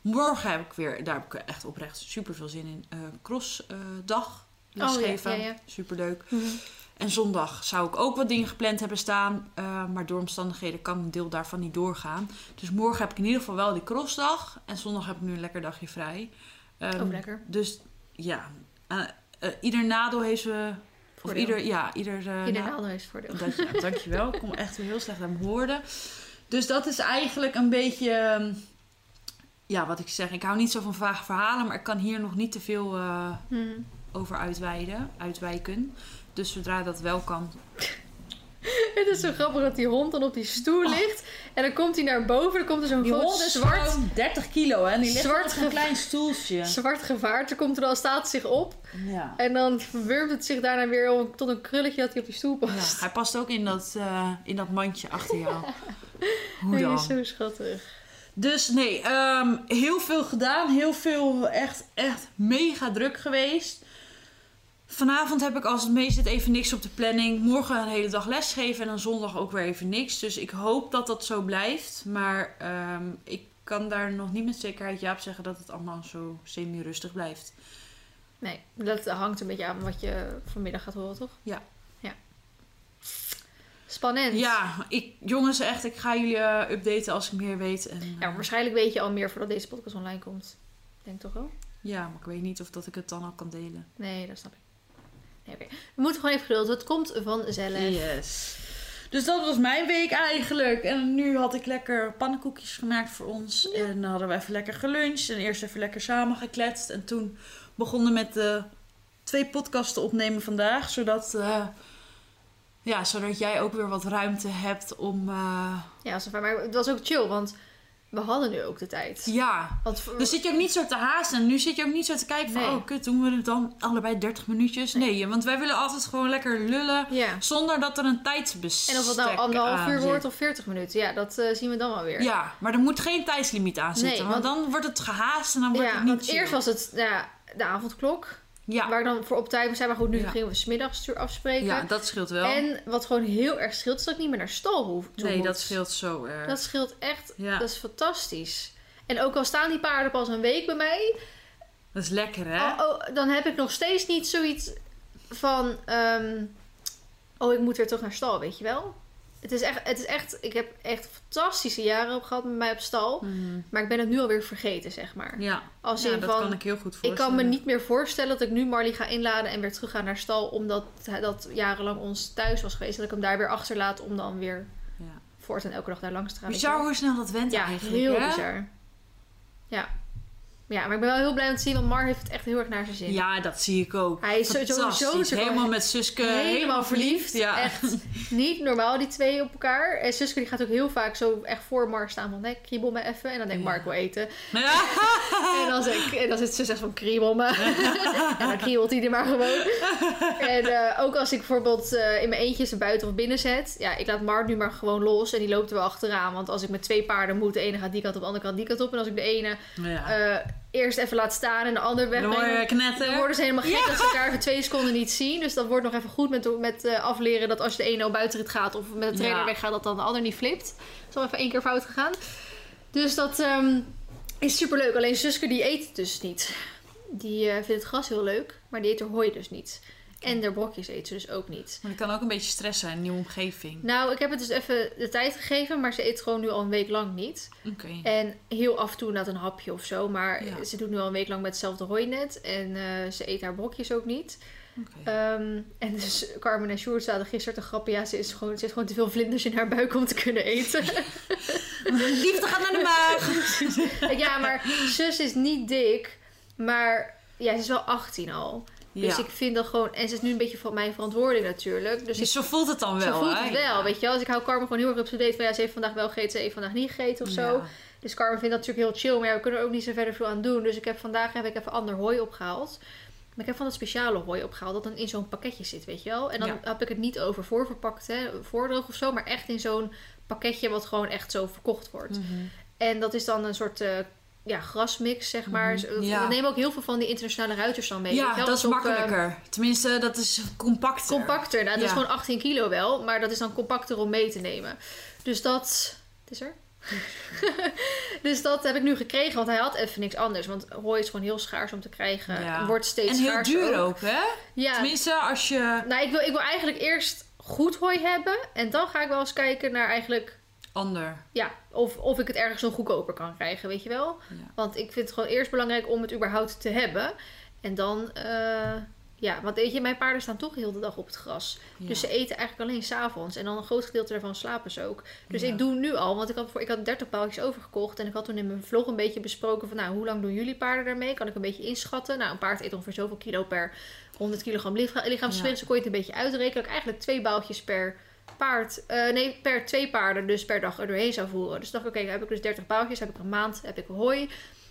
Speaker 2: morgen heb ik weer... Daar heb ik echt oprecht super veel zin in. eh crossdag lesgeven.
Speaker 1: Oh, ja, ja, ja.
Speaker 2: Super leuk. En zondag zou ik ook wat dingen gepland hebben staan. eh, maar door omstandigheden kan een deel daarvan niet doorgaan. Dus morgen heb ik in ieder geval wel die crossdag. En zondag heb ik nu een lekker dagje vrij.
Speaker 1: Ook lekker.
Speaker 2: Dus ja, eh, eh, ieder nadeel heeft ze... Of ieder, ja, ieder...
Speaker 1: Ieder
Speaker 2: na-
Speaker 1: nadeel heeft voordeel.
Speaker 2: dat, ja, dankjewel. Ik kom echt weer heel slecht aan mijn woorden. Dus dat is eigenlijk een beetje... ehm, Ja, wat ik zeg. Ik hou niet zo van vage verhalen. Maar ik kan hier nog niet te veel
Speaker 1: Mhm.
Speaker 2: over uitweiden, uitwijken. Dus zodra dat wel kan,
Speaker 1: Het is zo grappig dat die hond dan op die stoel ligt. En dan komt hij naar boven. Dan komt er zo'n groot zwart,
Speaker 2: 30 kilo, hè? Die
Speaker 1: ligt Zwart op ge-
Speaker 2: klein stoeltje.
Speaker 1: zwart gevaart. Dan komt er dan, staat zich op.
Speaker 2: Ja.
Speaker 1: En dan verwurmt het zich daarna weer om- tot een krulletje dat hij op die stoel
Speaker 2: ja.
Speaker 1: past.
Speaker 2: Hij past ook in dat, eh, in dat mandje achter jou. Hoe
Speaker 1: Hij
Speaker 2: dan?
Speaker 1: is zo schattig.
Speaker 2: Dus nee, ehm, heel veel gedaan. Heel veel, echt, echt mega druk geweest. Vanavond heb ik als het mee zit even niks op de planning. Morgen een hele dag lesgeven en dan zondag ook weer even niks. Dus ik hoop dat dat zo blijft. Maar ehm, ik kan daar nog niet met zekerheid ja op zeggen dat het allemaal zo semi-rustig blijft.
Speaker 1: Nee, dat hangt een beetje aan wat je vanmiddag gaat horen, toch?
Speaker 2: Ja.
Speaker 1: Ja. Spannend.
Speaker 2: Ja, ik, jongens, echt, ik ga jullie eh, updaten als ik meer weet. En,
Speaker 1: Ja,
Speaker 2: eh,
Speaker 1: waarschijnlijk weet je al meer voordat deze podcast online komt. Denk toch wel?
Speaker 2: ja, maar ik weet niet of dat ik het dan al kan delen.
Speaker 1: Nee, dat snap ik. Nee. We moeten gewoon even geduld. Het komt vanzelf.
Speaker 2: Yes. Dus dat was mijn week eigenlijk. En nu had ik lekker pannenkoekjes gemaakt voor ons. En dan hadden we even lekker geluncht. En eerst even lekker samen gekletst. En toen begonnen met de twee podcasten opnemen vandaag. Zodat, eh, ja, zodat jij ook weer wat ruimte hebt om... eh,
Speaker 1: Ja, maar het was ook chill, want we hadden nu ook de tijd.
Speaker 2: ja,
Speaker 1: Want
Speaker 2: Dan zit je ook niet zo te haasten. En nu zit je ook niet zo te kijken van...
Speaker 1: Nee.
Speaker 2: Oh, kut, doen we het dan allebei 30 minuutjes? Nee, want wij willen altijd gewoon lekker lullen...
Speaker 1: ja.
Speaker 2: Zonder dat er een tijdsbestek
Speaker 1: En of het nou anderhalf
Speaker 2: aan
Speaker 1: uur wordt of 40 minuten. Ja, dat eh, zien we dan wel weer.
Speaker 2: Ja, maar er moet geen tijdslimiet aan zitten.
Speaker 1: Nee,
Speaker 2: want,
Speaker 1: want-
Speaker 2: dan wordt het gehaast en dan wordt
Speaker 1: Ja,
Speaker 2: het niet
Speaker 1: want eerst was het ja, de avondklok.
Speaker 2: Ja,
Speaker 1: Waar dan voor op tijd zijn. Maar goed, nu
Speaker 2: Ja.
Speaker 1: gingen we smiddags afspreken.
Speaker 2: ja, dat scheelt wel.
Speaker 1: En wat gewoon heel erg scheelt, is dat ik niet meer naar stal hoef.
Speaker 2: nee,
Speaker 1: moet.
Speaker 2: dat scheelt zo erg.
Speaker 1: Dat scheelt echt.
Speaker 2: ja,
Speaker 1: Dat is fantastisch. En ook al staan die paarden pas een week bij mij,
Speaker 2: dat is lekker, hè?
Speaker 1: oh, oh, dan heb ik nog steeds niet zoiets van: ehm, oh, ik moet weer terug naar stal, weet je wel? Het is echt, het is echt, ik heb echt fantastische jaren op gehad met mij op stal.
Speaker 2: Mhm.
Speaker 1: Maar ik ben het nu alweer vergeten, zeg maar.
Speaker 2: Ja,
Speaker 1: Als
Speaker 2: ja
Speaker 1: in
Speaker 2: dat
Speaker 1: van,
Speaker 2: kan ik heel goed voorstellen.
Speaker 1: ik kan me niet meer voorstellen dat ik nu Marley ga inladen en weer terug ga naar stal. Omdat dat jarenlang ons thuis was geweest. Dat ik hem daar weer achterlaat om dan weer
Speaker 2: Ja.
Speaker 1: voort en elke dag daar langs te gaan.
Speaker 2: Bizar hoe snel dat went
Speaker 1: Ja,
Speaker 2: eigenlijk,
Speaker 1: heel
Speaker 2: hè?
Speaker 1: bizar. Ja. Ja, maar ik ben wel heel blij om te zien, want Mar heeft het echt heel erg naar zijn zin.
Speaker 2: Ja, dat zie ik ook.
Speaker 1: Hij is sowieso
Speaker 2: helemaal met Suske.
Speaker 1: helemaal verliefd.
Speaker 2: Ja.
Speaker 1: Echt niet normaal, die twee op elkaar. En Suske die gaat ook heel vaak zo echt voor Mar staan van, nee, kriebel me even. En dan denkt
Speaker 2: Ja.
Speaker 1: Mark wil eten.
Speaker 2: Ja.
Speaker 1: En dan, zeg, en dan zit ze zegt van, kriebel me. en dan kriebelt hij er maar gewoon. En eh, ook als ik bijvoorbeeld eh, in mijn eentje ze buiten of binnen zet. Ja, ik laat Mar nu maar gewoon los. En die loopt er wel achteraan. Want als ik met twee paarden moet, de ene gaat die kant op, de andere kant die kant op. En als ik de ene
Speaker 2: Ja.
Speaker 1: eh, eerst even laat staan en de ander
Speaker 2: Dan hoor
Speaker 1: wegbreng.
Speaker 2: je knetter.
Speaker 1: Dan worden ze helemaal gek dat ze elkaar even twee seconden niet zien. Dus dat wordt nog even goed met, met eh, afleren dat als je de ene op buitenrit gaat of met de trainer
Speaker 2: Ja.
Speaker 1: weggaat, dat dan de ander niet flipt. Dat is al even één keer fout gegaan. Dus dat ehm, is superleuk. Alleen Suske die eet het dus niet. Die eh, vindt het gras heel leuk, maar die eet er hooi dus niet. En de brokjes eet ze dus ook niet.
Speaker 2: Maar dat kan ook een beetje stress zijn, een nieuwe omgeving.
Speaker 1: Nou, ik heb het dus even de tijd gegeven, maar ze eet gewoon nu al een week lang niet.
Speaker 2: Oké.
Speaker 1: En heel af en toe inderdaad een hapje of zo. Maar
Speaker 2: Ja.
Speaker 1: ze doet nu al een week lang met hetzelfde hooinet. En eh, ze eet haar brokjes ook niet.
Speaker 2: Oké.
Speaker 1: Ehm, en dus Carmen en Sjoerd zaten gisteren te grappen. Ja, ze, is gewoon, ze heeft gewoon te veel vlinders in haar buik om te kunnen eten.
Speaker 2: Liefde gaat naar de maag.
Speaker 1: Ja, maar zus is niet dik. Maar ja, ze is wel 18 al. Dus
Speaker 2: ja.
Speaker 1: ik vind dat gewoon... En ze is nu een beetje van mijn verantwoording natuurlijk. Dus
Speaker 2: Dus zo voelt het dan wel,
Speaker 1: ze voelt
Speaker 2: hè?
Speaker 1: het wel, weet je wel. Dus ik hou Carmen gewoon heel erg op z'n date van... Ja, ze heeft vandaag wel gegeten, ze heeft vandaag niet gegeten of zo.
Speaker 2: Ja.
Speaker 1: Dus Carmen vindt dat natuurlijk heel chill. Maar we kunnen er ook niet zo verder veel aan doen. Dus ik heb vandaag heb ik even ander hooi opgehaald. Maar ik heb van dat speciale hooi opgehaald. Dat dan in zo'n pakketje zit, weet je wel. En dan heb ik het niet over voorverpakt, hè. Voordroog of zo. Maar echt in zo'n pakketje wat gewoon echt zo verkocht wordt.
Speaker 2: Mhm.
Speaker 1: En dat is dan een soort... eh, ja, grasmix, zeg maar.
Speaker 2: Mhm,
Speaker 1: We
Speaker 2: ja.
Speaker 1: nemen ook heel veel van die internationale ruiters dan mee.
Speaker 2: Ja, dat is makkelijker. Tenminste, dat is compacter.
Speaker 1: compacter. Nou, dat is gewoon 18 kilo wel. Maar dat is dan compacter om mee te nemen. Dus dat... Het is er. dus dat heb ik nu gekregen. Want hij had even niks anders. Want hooi is gewoon heel schaars om te krijgen.
Speaker 2: Ja.
Speaker 1: En wordt steeds
Speaker 2: En heel
Speaker 1: schaarser
Speaker 2: duur ook, hè?
Speaker 1: Ja.
Speaker 2: Tenminste, als je
Speaker 1: Nou, ik wil, ik wil eigenlijk eerst goed hooi hebben. En dan ga ik wel eens kijken naar eigenlijk...
Speaker 2: ander.
Speaker 1: Ja, of, of ik het ergens nog goedkoper kan krijgen, weet je wel.
Speaker 2: Ja.
Speaker 1: Want ik vind het gewoon eerst belangrijk om het überhaupt te hebben. En dan... eh, ja, want weet je, mijn paarden staan toch heel de dag op het gras. Dus ze eten eigenlijk alleen s'avonds. En dan een groot gedeelte daarvan slapen ze ook. Dus
Speaker 2: Ja.
Speaker 1: ik doe nu al, want ik had, voor, ik had 30 paaltjes overgekocht. En ik had toen in mijn vlog een beetje besproken van... Nou, hoe lang doen jullie paarden daarmee? Kan ik een beetje inschatten? Nou, een paard eet ongeveer zoveel kilo per 100 kilogram licha- lichaamsgewicht. Dus kon je het een beetje uitrekenen. Ik eigenlijk twee baaltjes per paard... eh, nee, per twee paarden dus per dag er doorheen zou voeren. Dus dacht ik, oké, dan heb ik dus 30 paaltjes. Heb ik een maand, heb ik hooi.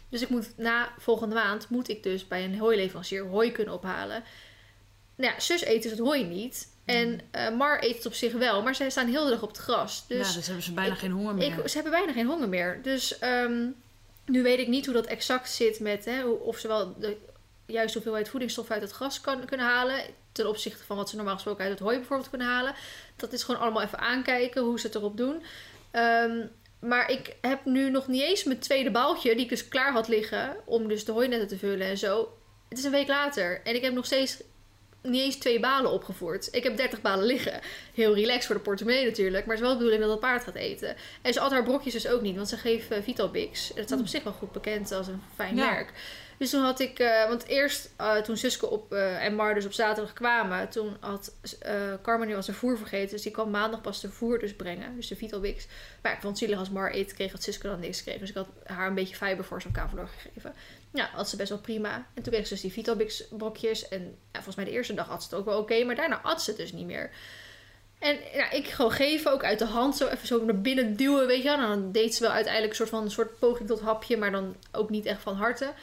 Speaker 1: Dus ik moet na volgende maand... moet ik dus bij een hooileverancier hooi kunnen ophalen. Nou ja, zus eet dus het hooi niet. En eh, Mar eet het op zich wel, maar zij staan heel de dag op het gras. Dus
Speaker 2: ja, dus hebben ze bijna
Speaker 1: ik-
Speaker 2: geen honger meer.
Speaker 1: ik, ze hebben bijna geen honger meer. Dus ehm, nu weet ik niet hoe dat exact zit met hè, of ze wel de juiste hoeveelheid voedingsstof uit het gras kan, kunnen halen. Ten opzichte van wat ze normaal gesproken uit het hooi bijvoorbeeld kunnen halen. Dat is gewoon allemaal even aankijken hoe ze het erop doen. Ehm, maar ik heb nu nog niet eens mijn tweede baaltje, die ik dus klaar had liggen om dus de hooinetten te vullen en zo. Het is een week later en ik heb nog steeds niet eens twee balen opgevoerd. Ik heb 30 balen liggen. Heel relaxed voor de portemonnee natuurlijk. Maar het is wel de bedoeling dat het paard gaat eten. En ze at haar brokjes dus ook niet. Want ze geeft uh, Vitalbix. En dat staat op zich wel goed bekend als een fijn
Speaker 2: Ja.
Speaker 1: merk. Dus toen had ik... eh, want eerst uh, toen Suske op, uh, en Mar dus op zaterdag kwamen... Toen had Carmen nu al zijn voer vergeten. Dus die kwam maandag pas de voer dus brengen. Dus de Vitalbix. Maar ik vond het zielig als Mar eten kreeg... dat Suske dan niks kreeg. Dus ik had haar een beetje fiber voor zo'n kavelor gegeven. Ja, had ze best wel prima. En toen kreeg ze dus die Vitalbix brokjes. En ja, volgens mij de eerste dag had ze het ook wel oké. Maar daarna at ze dus niet meer. En ja, ik gewoon geven, ook uit de hand, zo even zo naar binnen duwen, weet je wel. En dan deed ze wel uiteindelijk een soort van een soort poging tot hapje, maar dan ook niet echt van harte.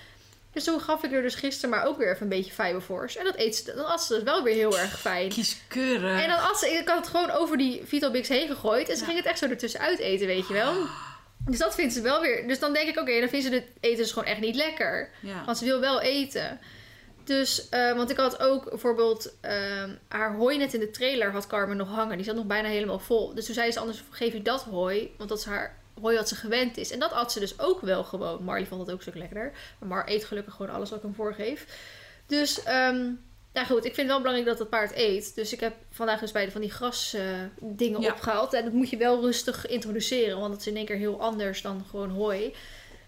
Speaker 1: Dus toen gaf ik er dus gisteren maar ook weer even een beetje fiberforce. En dat eet ze, dan at ze dus wel weer heel erg fijn.
Speaker 2: Kieskeurig.
Speaker 1: En dan at ze, ik had het gewoon over die Vitalbix heen gegooid. En ze ja. ging het echt zo ertussen uit eten, weet je wel. Dus dat vindt ze wel weer. Dus dan denk ik, oké, okay, dan vindt ze het eten dus gewoon echt niet lekker.
Speaker 2: Ja.
Speaker 1: Want ze wil wel eten. Dus, uh, want ik had ook bijvoorbeeld uh, haar hooinet in de trailer had Carmen nog hangen. Die zat nog bijna helemaal vol. Dus toen zei ze anders, geef je dat hooi. Want dat is haar hooi wat ze gewend is. En dat at ze dus ook wel gewoon. Marley vond dat ook zo lekkerder. Maar Mar eet gelukkig gewoon alles wat ik hem voorgeef. Dus, um, ja goed, ik vind het wel belangrijk dat het paard eet. Dus ik heb vandaag dus bij de van die gras uh, dingen ja. opgehaald. En dat moet je wel rustig introduceren. Want dat is in één keer heel anders dan gewoon hooi.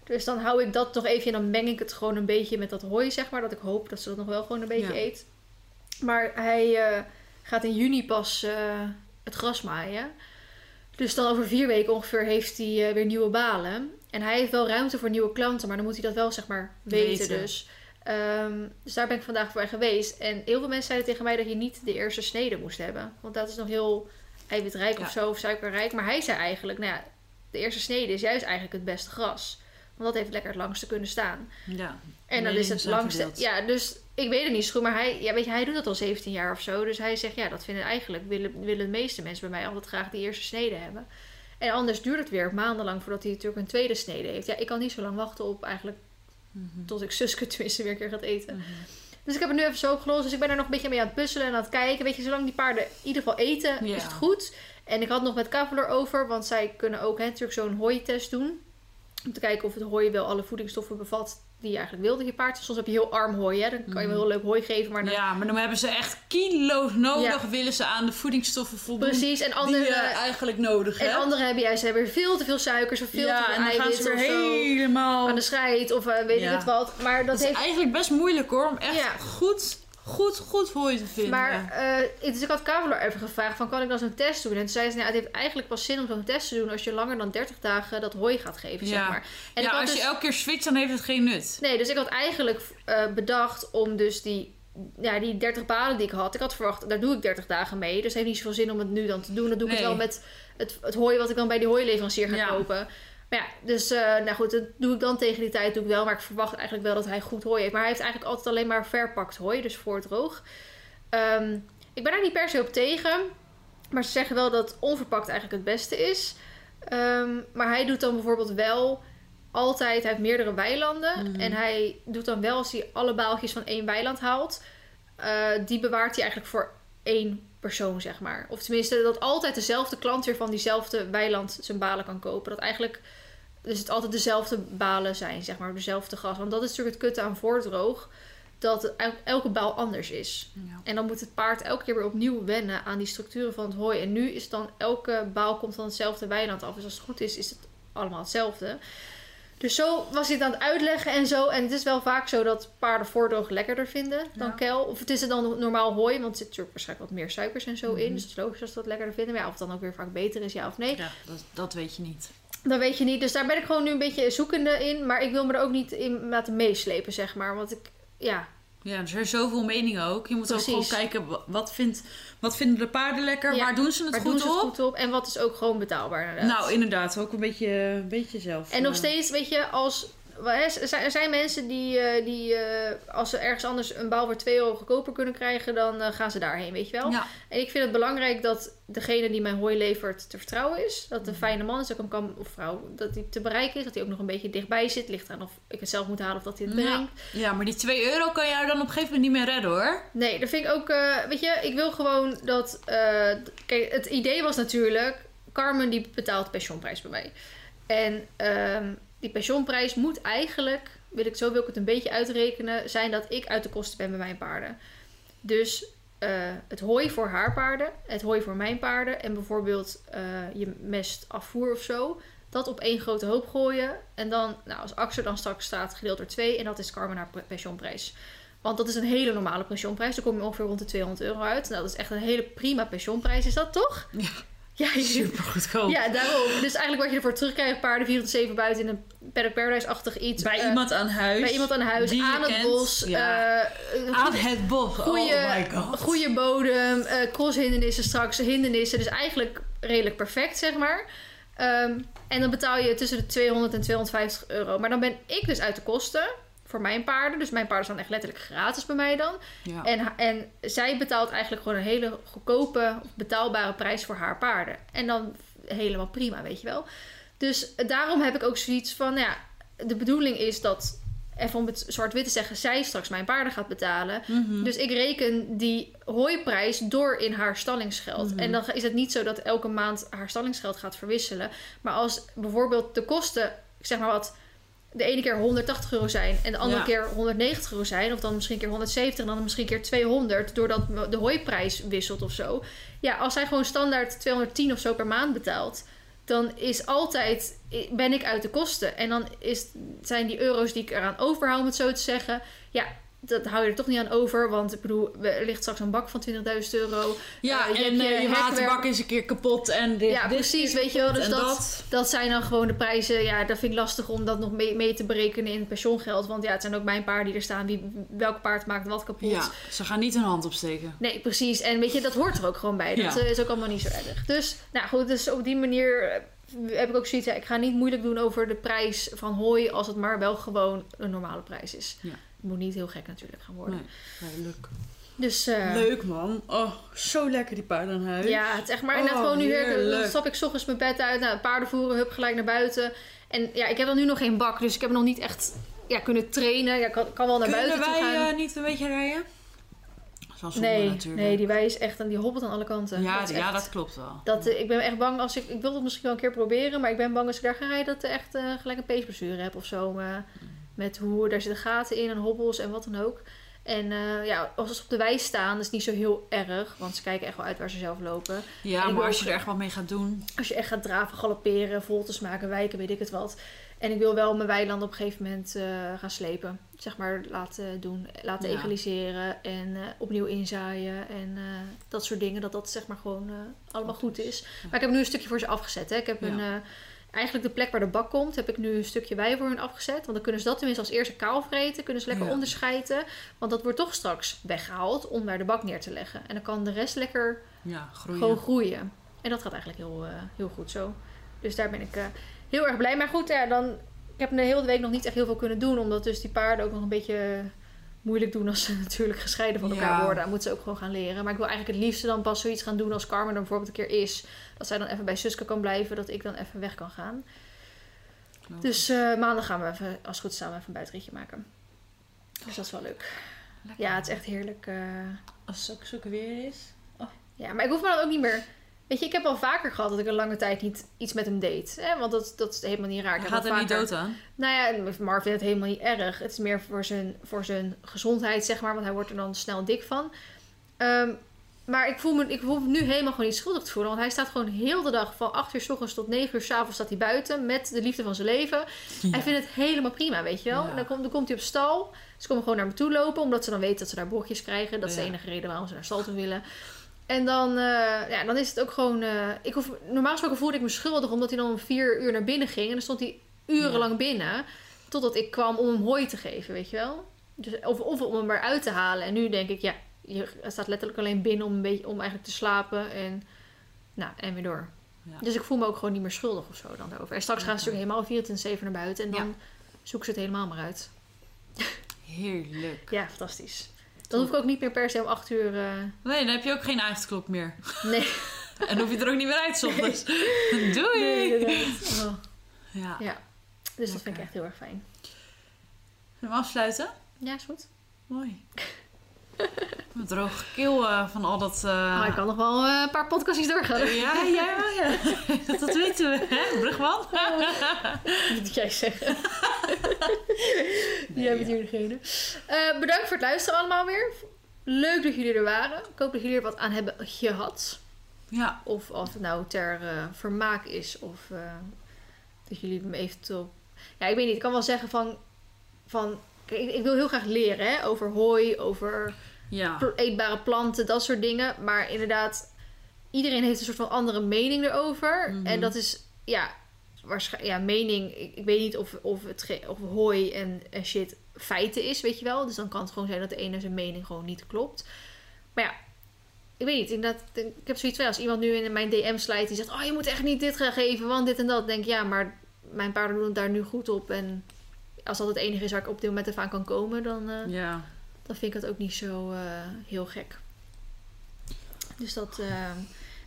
Speaker 1: Dus dan hou ik dat toch even en dan meng ik het gewoon een beetje met dat hooi, zeg maar. Dat ik hoop dat ze dat nog wel gewoon een beetje ja. eet. Maar hij uh, gaat in juni pas uh, het gras maaien. Dus dan over vier weken ongeveer heeft hij uh, weer nieuwe balen. En hij heeft wel ruimte voor nieuwe klanten, maar dan moet hij dat wel zeg maar weten.
Speaker 2: Weten.
Speaker 1: Dus, Ehm, dus daar ben ik vandaag voor geweest. En heel veel mensen zeiden tegen mij dat je niet de eerste snede moest hebben. Want dat is nog heel eiwitrijk
Speaker 2: Ja.
Speaker 1: of zo, of suikerrijk. Maar hij zei eigenlijk, nou ja, de eerste snede is juist eigenlijk het beste gras. Want dat heeft lekker het langste kunnen staan.
Speaker 2: Ja.
Speaker 1: En dan is het langste. Ja, dus ik weet het niet zo goed. Maar hij, ja, weet je, hij doet dat al 17 jaar of zo. Dus hij zegt, ja, dat vinden eigenlijk, willen, willen de meeste mensen bij mij altijd graag die eerste snede hebben. En anders duurt het weer maandenlang voordat hij natuurlijk een tweede snede heeft. Ja, ik kan niet zo lang wachten op eigenlijk
Speaker 2: Mhm.
Speaker 1: tot ik Suske tenminste weer een keer gaat eten.
Speaker 2: Mhm.
Speaker 1: Dus ik heb het nu even zo opgelost. Dus ik ben er nog een beetje mee aan het puzzelen en aan het kijken. Weet je, zolang die paarden in ieder geval eten,
Speaker 2: Ja.
Speaker 1: is het goed. En ik had nog met Kavaler over, want zij kunnen ook hè, natuurlijk zo'n hooitest doen. Om te kijken of het hooi wel alle voedingsstoffen bevat die je eigenlijk wil dat je paard. Soms heb je heel arm hooi, hè. Dan kan je wel heel leuk hooi geven, maar dan...
Speaker 2: Ja, maar dan hebben ze echt kilo's nodig,
Speaker 1: Ja.
Speaker 2: willen ze aan de voedingsstoffen voldoen
Speaker 1: Precies, en
Speaker 2: die
Speaker 1: andere,
Speaker 2: je eigenlijk nodig
Speaker 1: en
Speaker 2: hebt.
Speaker 1: andere hebben juist hebben weer veel te veel suikers of veel te
Speaker 2: ja,
Speaker 1: veel
Speaker 2: en dan gaan ze weer helemaal...
Speaker 1: Aan de scheid of eh, weet
Speaker 2: Ja.
Speaker 1: ik het wat. Maar dat,
Speaker 2: Dat is
Speaker 1: heeft
Speaker 2: eigenlijk best moeilijk hoor, om echt
Speaker 1: Ja.
Speaker 2: Goed, goed, goed hooi te vinden.
Speaker 1: Maar eh, dus ik had Kavaler even gevraagd van kan ik dan zo'n test doen? En toen zei ze, nou, het heeft eigenlijk pas zin om zo'n test te doen als je langer dan 30 dagen dat hooi gaat geven, zeg
Speaker 2: Ja.
Speaker 1: maar. En
Speaker 2: ja,
Speaker 1: ik had
Speaker 2: als
Speaker 1: dus,
Speaker 2: je elke keer switcht, dan heeft het geen nut.
Speaker 1: Nee, dus ik had eigenlijk eh, bedacht om dus die, ja, die 30 balen die ik had, ik had verwacht, daar doe ik 30 dagen mee. Dus het heeft niet zoveel zin om het nu dan te doen. Dan doe ik het wel met het, het hooi wat ik dan bij die hooileverancier ga
Speaker 2: Ja.
Speaker 1: kopen. Maar ja, dus eh, nou goed, dat doe ik dan tegen die tijd doe ik wel. Maar ik verwacht eigenlijk wel dat hij goed hooi heeft. Maar hij heeft eigenlijk altijd alleen maar verpakt hooi, dus voor droog. Ehm, ik ben daar niet per se op tegen. Maar ze zeggen wel dat onverpakt eigenlijk het beste is. Ehm, maar hij doet dan bijvoorbeeld wel altijd, hij heeft meerdere weilanden.
Speaker 2: Mhm.
Speaker 1: En hij doet dan wel, als hij alle baaltjes van één weiland haalt, eh, die bewaart hij eigenlijk voor één persoon, zeg maar. Of tenminste, dat altijd dezelfde klant weer van diezelfde weiland zijn balen kan kopen. Dat eigenlijk, dus het altijd dezelfde balen zijn, zeg maar, dezelfde gas. Want dat is natuurlijk het kutte aan voordroog, dat el- elke baal anders is.
Speaker 2: Ja.
Speaker 1: En dan moet het paard elke keer weer opnieuw wennen aan die structuren van het hooi. En nu is dan elke baal komt van hetzelfde weiland af. Dus als het goed is, is het allemaal hetzelfde. Dus zo was hij het aan het uitleggen en zo. En het is wel vaak zo dat paarden voordroog lekkerder vinden dan
Speaker 2: Ja.
Speaker 1: kel. Of het is het dan normaal hooi, want er zit natuurlijk waarschijnlijk wat meer suikers en zo in.
Speaker 2: Mhm.
Speaker 1: Dus het is logisch dat ze dat lekkerder vinden. Maar ja, of het dan ook weer vaak beter is, ja of nee.
Speaker 2: Ja, dat, dat weet je niet.
Speaker 1: Dat weet je niet. Dus daar ben ik gewoon nu een beetje zoekende in. Maar ik wil me er ook niet in laten meeslepen, zeg maar. Want ik, ja,
Speaker 2: Ja, er zijn zoveel meningen ook. Je moet ook gewoon kijken, wa- wat, vindt, wat vinden de paarden lekker?
Speaker 1: Ja,
Speaker 2: Waar doen ze het
Speaker 1: waar
Speaker 2: goed
Speaker 1: doen ze het
Speaker 2: op?
Speaker 1: goed op? En wat is ook gewoon betaalbaar inderdaad.
Speaker 2: Nou, inderdaad. Ook een beetje, een beetje zelf.
Speaker 1: En nog steeds, weet je, als. Er zijn- mensen die, eh, die eh, als ze ergens anders een bouw voor 2 euro goedkoper kunnen krijgen, dan eh, gaan ze daarheen, weet je wel.
Speaker 2: Ja,
Speaker 1: En ik vind het belangrijk dat degene die mijn hooi levert te vertrouwen is. Dat het een fijne man is, dat ik hem kan, of vrouw, dat hij te bereiken is. Dat hij ook nog een beetje dichtbij zit. Ligt eraan of ik het zelf moet halen of dat hij het brengt.
Speaker 2: ja, maar die 2 euro kan jou dan op een gegeven moment niet meer redden hoor.
Speaker 1: Nee, dat vind ik ook. weet je, ik wil gewoon dat. kijk, het idee was natuurlijk. Carmen die betaalt pensioenprijs bij mij. En ehm, die pensioenprijs moet eigenlijk. Wil ik, zo wil ik het een beetje uitrekenen. Zijn dat ik uit de kosten ben bij mijn paarden. Dus eh, het hooi voor haar paarden. Het hooi voor mijn paarden. En bijvoorbeeld eh, je mest afvoer of zo. Dat op één grote hoop gooien. En dan, nou, als Axel dan straks staat, gedeeld door twee. En dat is Carmen haar pe- pensioenprijs. Want dat is een hele normale pensioenprijs. Dan kom je ongeveer rond de 200 euro uit. Nou, dat is echt een hele prima pensioenprijs, is dat toch?
Speaker 2: Ja.
Speaker 1: Ja,
Speaker 2: Super goedkoop.
Speaker 1: ja daarom. Dus eigenlijk wat je ervoor terugkrijgt, paarden 4 tot 7 buiten in een Paddock Paradise-achtig iets.
Speaker 2: Bij
Speaker 1: Eh,
Speaker 2: iemand aan huis.
Speaker 1: bij iemand aan huis, aan het
Speaker 2: kent.
Speaker 1: bos.
Speaker 2: Ja.
Speaker 1: eh,
Speaker 2: aan het bos.
Speaker 1: goede,
Speaker 2: oh my god.
Speaker 1: goede bodem, eh crosshindernissen straks, hindernissen. Dus eigenlijk redelijk perfect, zeg maar. Ehm, en dan betaal je tussen de 200 en 250 euro. Maar dan ben ik dus uit de kosten voor mijn paarden. Dus mijn paarden zijn echt letterlijk gratis bij mij dan.
Speaker 2: Ja.
Speaker 1: En, en zij betaalt eigenlijk gewoon een hele goedkope, betaalbare prijs voor haar paarden. En dan helemaal prima, weet je wel. Dus daarom heb ik ook zoiets van, nou ja, de bedoeling is dat, even om het zwart-wit te zeggen, zij straks mijn paarden gaat betalen.
Speaker 2: Mhm.
Speaker 1: Dus ik reken die hooiprijs door in haar stallingsgeld.
Speaker 2: Mhm.
Speaker 1: En dan is het niet zo dat elke maand haar stallingsgeld gaat verwisselen. Maar als bijvoorbeeld de kosten, ik zeg maar wat, de ene keer 180 euro zijn en de andere
Speaker 2: Ja.
Speaker 1: keer 190 euro zijn, of dan misschien keer 170 en dan misschien een keer 200, doordat de hooiprijs wisselt of zo. Ja, als zij gewoon standaard 210 of zo per maand betaalt, dan is altijd, ben ik uit de kosten. En dan is, zijn die euro's die ik eraan overhoud, om het zo te zeggen, ja, dat hou je er toch niet aan over. Want ik bedoel, er ligt straks een bak van 20.000 euro.
Speaker 2: Ja,
Speaker 1: Eh, je
Speaker 2: en
Speaker 1: je
Speaker 2: eh, je waterbak is een keer kapot en dit,
Speaker 1: Ja,
Speaker 2: dit
Speaker 1: precies, weet je wel. Dus dat, dat. zijn dan gewoon de prijzen. Ja, dat vind ik lastig om dat nog mee, mee te berekenen in het pensioengeld. Want ja, het zijn ook mijn paarden die er staan. Wie, welk paard maakt wat kapot.
Speaker 2: Ja, ze gaan niet hun hand opsteken.
Speaker 1: Nee, precies. En weet je, dat hoort er ook gewoon bij. Dat
Speaker 2: Ja.
Speaker 1: eh, is ook allemaal niet zo erg. Dus, nou goed, dus op die manier heb ik ook zoiets. Ja, ik ga niet moeilijk doen over de prijs van hooi, als het maar wel gewoon een normale prijs is.
Speaker 2: Ja.
Speaker 1: Moet niet heel gek natuurlijk gaan worden.
Speaker 2: Nee, duidelijk.
Speaker 1: Dus eh,
Speaker 2: Leuk man. Oh, zo lekker die paarden aan huis.
Speaker 1: ja, het is echt maar inderdaad
Speaker 2: Oh,
Speaker 1: gewoon nu weer. Dan stap ik 's ochtends mijn bed uit, nou, paarden voeren, hup, gelijk naar buiten. En ja, ik heb dan nu nog geen bak, dus ik heb nog niet echt ja, kunnen trainen. Ja, ik kan, kan wel naar
Speaker 2: Kunnen
Speaker 1: buiten toe
Speaker 2: wij
Speaker 1: gaan.
Speaker 2: eh, niet een beetje rijden? Zonde
Speaker 1: nee,
Speaker 2: natuurlijk.
Speaker 1: nee, die wij is echt, en die hobbelt aan alle kanten.
Speaker 2: ja,
Speaker 1: Dat
Speaker 2: ja, dat klopt wel.
Speaker 1: Dat, eh, ik ben echt bang als ik. Ik wil het misschien wel een keer proberen, maar ik ben bang als ik daar ga rijden dat ik echt gelijk een peesblessure heb of zo. eh, met hoe daar zitten gaten in en hobbels en wat dan ook. En eh, ja, als ze op de wei staan, is het niet zo heel erg. Want ze kijken echt wel uit waar ze zelf lopen.
Speaker 2: Ja, maar als je er echt wat mee gaat doen.
Speaker 1: Als je echt gaat draven, galopperen, voltes maken, wijken, weet ik het wat. En ik wil wel mijn weiland op een gegeven moment eh, gaan slepen. Zeg maar laten doen, laten
Speaker 2: Ja.
Speaker 1: egaliseren en eh, opnieuw inzaaien. En dat soort dingen. Dat dat zeg maar gewoon allemaal goed is. Maar ik heb nu een stukje voor ze afgezet. Hè. Ik heb
Speaker 2: Ja.
Speaker 1: een, eigenlijk de plek waar de bak komt, heb ik nu een stukje wei voor hun afgezet. Want dan kunnen ze dat tenminste als eerste kaal vreten. Kunnen ze lekker
Speaker 2: Ja.
Speaker 1: onderscheiden. Want dat wordt toch straks weggehaald om daar de bak neer te leggen. En dan kan de rest lekker
Speaker 2: Ja, groeien.
Speaker 1: gewoon groeien. En dat gaat eigenlijk heel, eh, heel goed zo. Dus daar ben ik eh, heel erg blij. Maar goed, ja, dan, ik heb de hele week nog niet echt heel veel kunnen doen. Omdat dus die paarden ook nog een beetje moeilijk doen als ze natuurlijk gescheiden van elkaar
Speaker 2: Ja.
Speaker 1: worden. Dan moeten ze ook gewoon gaan leren. Maar ik wil eigenlijk het liefste dan pas zoiets gaan doen als Carmen er bijvoorbeeld een keer is. Dat zij dan even bij Suske kan blijven. Dat ik dan even weg kan gaan.
Speaker 2: Klopt.
Speaker 1: Dus eh, maandag gaan we even, als het goed is, samen even een buitenritje maken. Dus dat is wel leuk.
Speaker 2: Lekker.
Speaker 1: Ja, het is echt heerlijk. eh,
Speaker 2: Als het ook zulke weer is.
Speaker 1: Ja, maar ik hoef me dan ook niet meer. Weet je, ik heb al vaker gehad dat ik een lange tijd niet iets met hem deed. Hè? Want dat, dat is helemaal niet raar. Ik
Speaker 2: Hij gaat er niet dood aan.
Speaker 1: Nou ja, Marv vindt het helemaal niet erg. Het is meer voor zijn, voor zijn gezondheid, zeg maar. Want hij wordt er dan snel dik van. Ehm, maar ik voel, me, ik voel me nu helemaal gewoon niet schuldig te voelen. Want hij staat gewoon heel de dag van 8 uur s ochtends tot 9 uur s avonds staat hij buiten. Met de liefde van zijn leven. Hij vindt het helemaal prima, weet je wel.
Speaker 2: Ja.
Speaker 1: En dan, komt, dan komt hij op stal. Ze komen gewoon naar me toe lopen. Omdat ze dan weten dat ze daar brokjes krijgen. Dat is de enige reden waarom ze naar stal toe willen. En dan, eh, ja, dan is het ook gewoon... eh, ik hoef, normaal gesproken voelde ik me schuldig omdat hij dan om vier uur naar binnen ging. En dan stond hij urenlang binnen. Totdat ik kwam om hem hooi te geven, weet je wel. Dus, of, of om hem eruit te halen. En nu denk ik, ja, je staat letterlijk alleen binnen om, een beetje, om eigenlijk te slapen. En, nou, en weer door.
Speaker 2: Ja.
Speaker 1: Dus ik voel me ook gewoon niet meer schuldig of zo dan daarover. En straks gaan ze natuurlijk helemaal 24-7 naar buiten. En dan zoeken ze het helemaal maar uit.
Speaker 2: Heerlijk.
Speaker 1: Ja, fantastisch. Dan hoef ik ook niet meer per se om 8 uur... eh,
Speaker 2: Nee, dan heb je ook geen avondklok meer.
Speaker 1: nee.
Speaker 2: En hoef je er ook niet meer uit soms. Doei!
Speaker 1: nee. Oh,
Speaker 2: Ja.
Speaker 1: ja. Dus dat vind ik echt heel erg fijn.
Speaker 2: Zullen we afsluiten?
Speaker 1: Ja, is goed.
Speaker 2: Mooi. Een droge keel eh, van al dat...
Speaker 1: Maar ik kan nog wel een paar podcastjes doorgaan.
Speaker 2: Ja, ja, ja. Dat, dat weten we, hè, Brugman?
Speaker 1: Dat moet jij zeggen.
Speaker 2: Nee,
Speaker 1: jij bent
Speaker 2: ja.
Speaker 1: hier degene. Eh, bedankt voor het luisteren allemaal weer. Leuk dat jullie er waren. Ik hoop dat jullie er wat aan hebben gehad.
Speaker 2: Ja,
Speaker 1: Of of het nou ter eh, vermaak is. Of eh, dat jullie hem eventueel... Ja, ik weet niet. Ik kan wel zeggen van... van kijk, ik, ik wil heel graag leren hè, over hooi, over
Speaker 2: ja.
Speaker 1: eetbare planten, dat soort dingen. Maar inderdaad, iedereen heeft een soort van andere mening erover.
Speaker 2: Mhm.
Speaker 1: En dat is, ja, waarschijnlijk, ja, mening. Ik, ik weet niet of, of het of hooi en, en shit feiten is, weet je wel. Dus dan kan het gewoon zijn dat de ene zijn mening gewoon niet klopt. Maar ja, ik weet niet. Inderdaad, ik heb zoiets van, als iemand nu in mijn DM slijt die zegt, oh, je moet echt niet dit gaan geven, want dit en dat. denk ik, ja, maar mijn paarden doen het daar nu goed op. En als dat het enige is waar ik op dit moment even aan kan komen, dan... eh,
Speaker 2: Ja.
Speaker 1: dan vind ik het ook niet zo eh, heel gek. Dus dat. eh,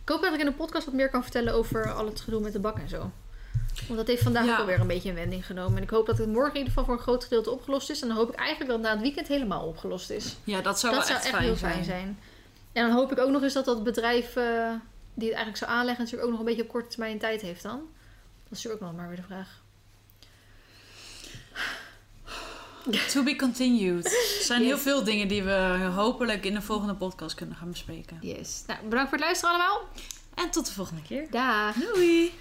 Speaker 1: ik hoop dat ik in de podcast wat meer kan vertellen over al het gedoe met de bak en zo. Want dat heeft vandaag
Speaker 2: Ja.
Speaker 1: ook alweer een beetje een wending genomen. En ik hoop dat het morgen in ieder geval voor een groot gedeelte opgelost is. En dan hoop ik eigenlijk dat na het weekend helemaal opgelost is.
Speaker 2: ja, dat zou
Speaker 1: dat
Speaker 2: wel
Speaker 1: zou echt,
Speaker 2: fijn
Speaker 1: heel
Speaker 2: zijn.
Speaker 1: fijn zijn. En dan hoop ik ook nog eens dat dat bedrijf eh, die het eigenlijk zou aanleggen, natuurlijk ook nog een beetje op korte termijn tijd heeft dan. Dat is natuurlijk ook nog maar weer de vraag.
Speaker 2: To be continued. Er zijn
Speaker 1: Yes.
Speaker 2: heel veel dingen die we hopelijk in de volgende podcast kunnen gaan bespreken.
Speaker 1: Yes. Nou, bedankt voor het luisteren allemaal.
Speaker 2: En tot de volgende keer.
Speaker 1: Daag.
Speaker 2: Doei!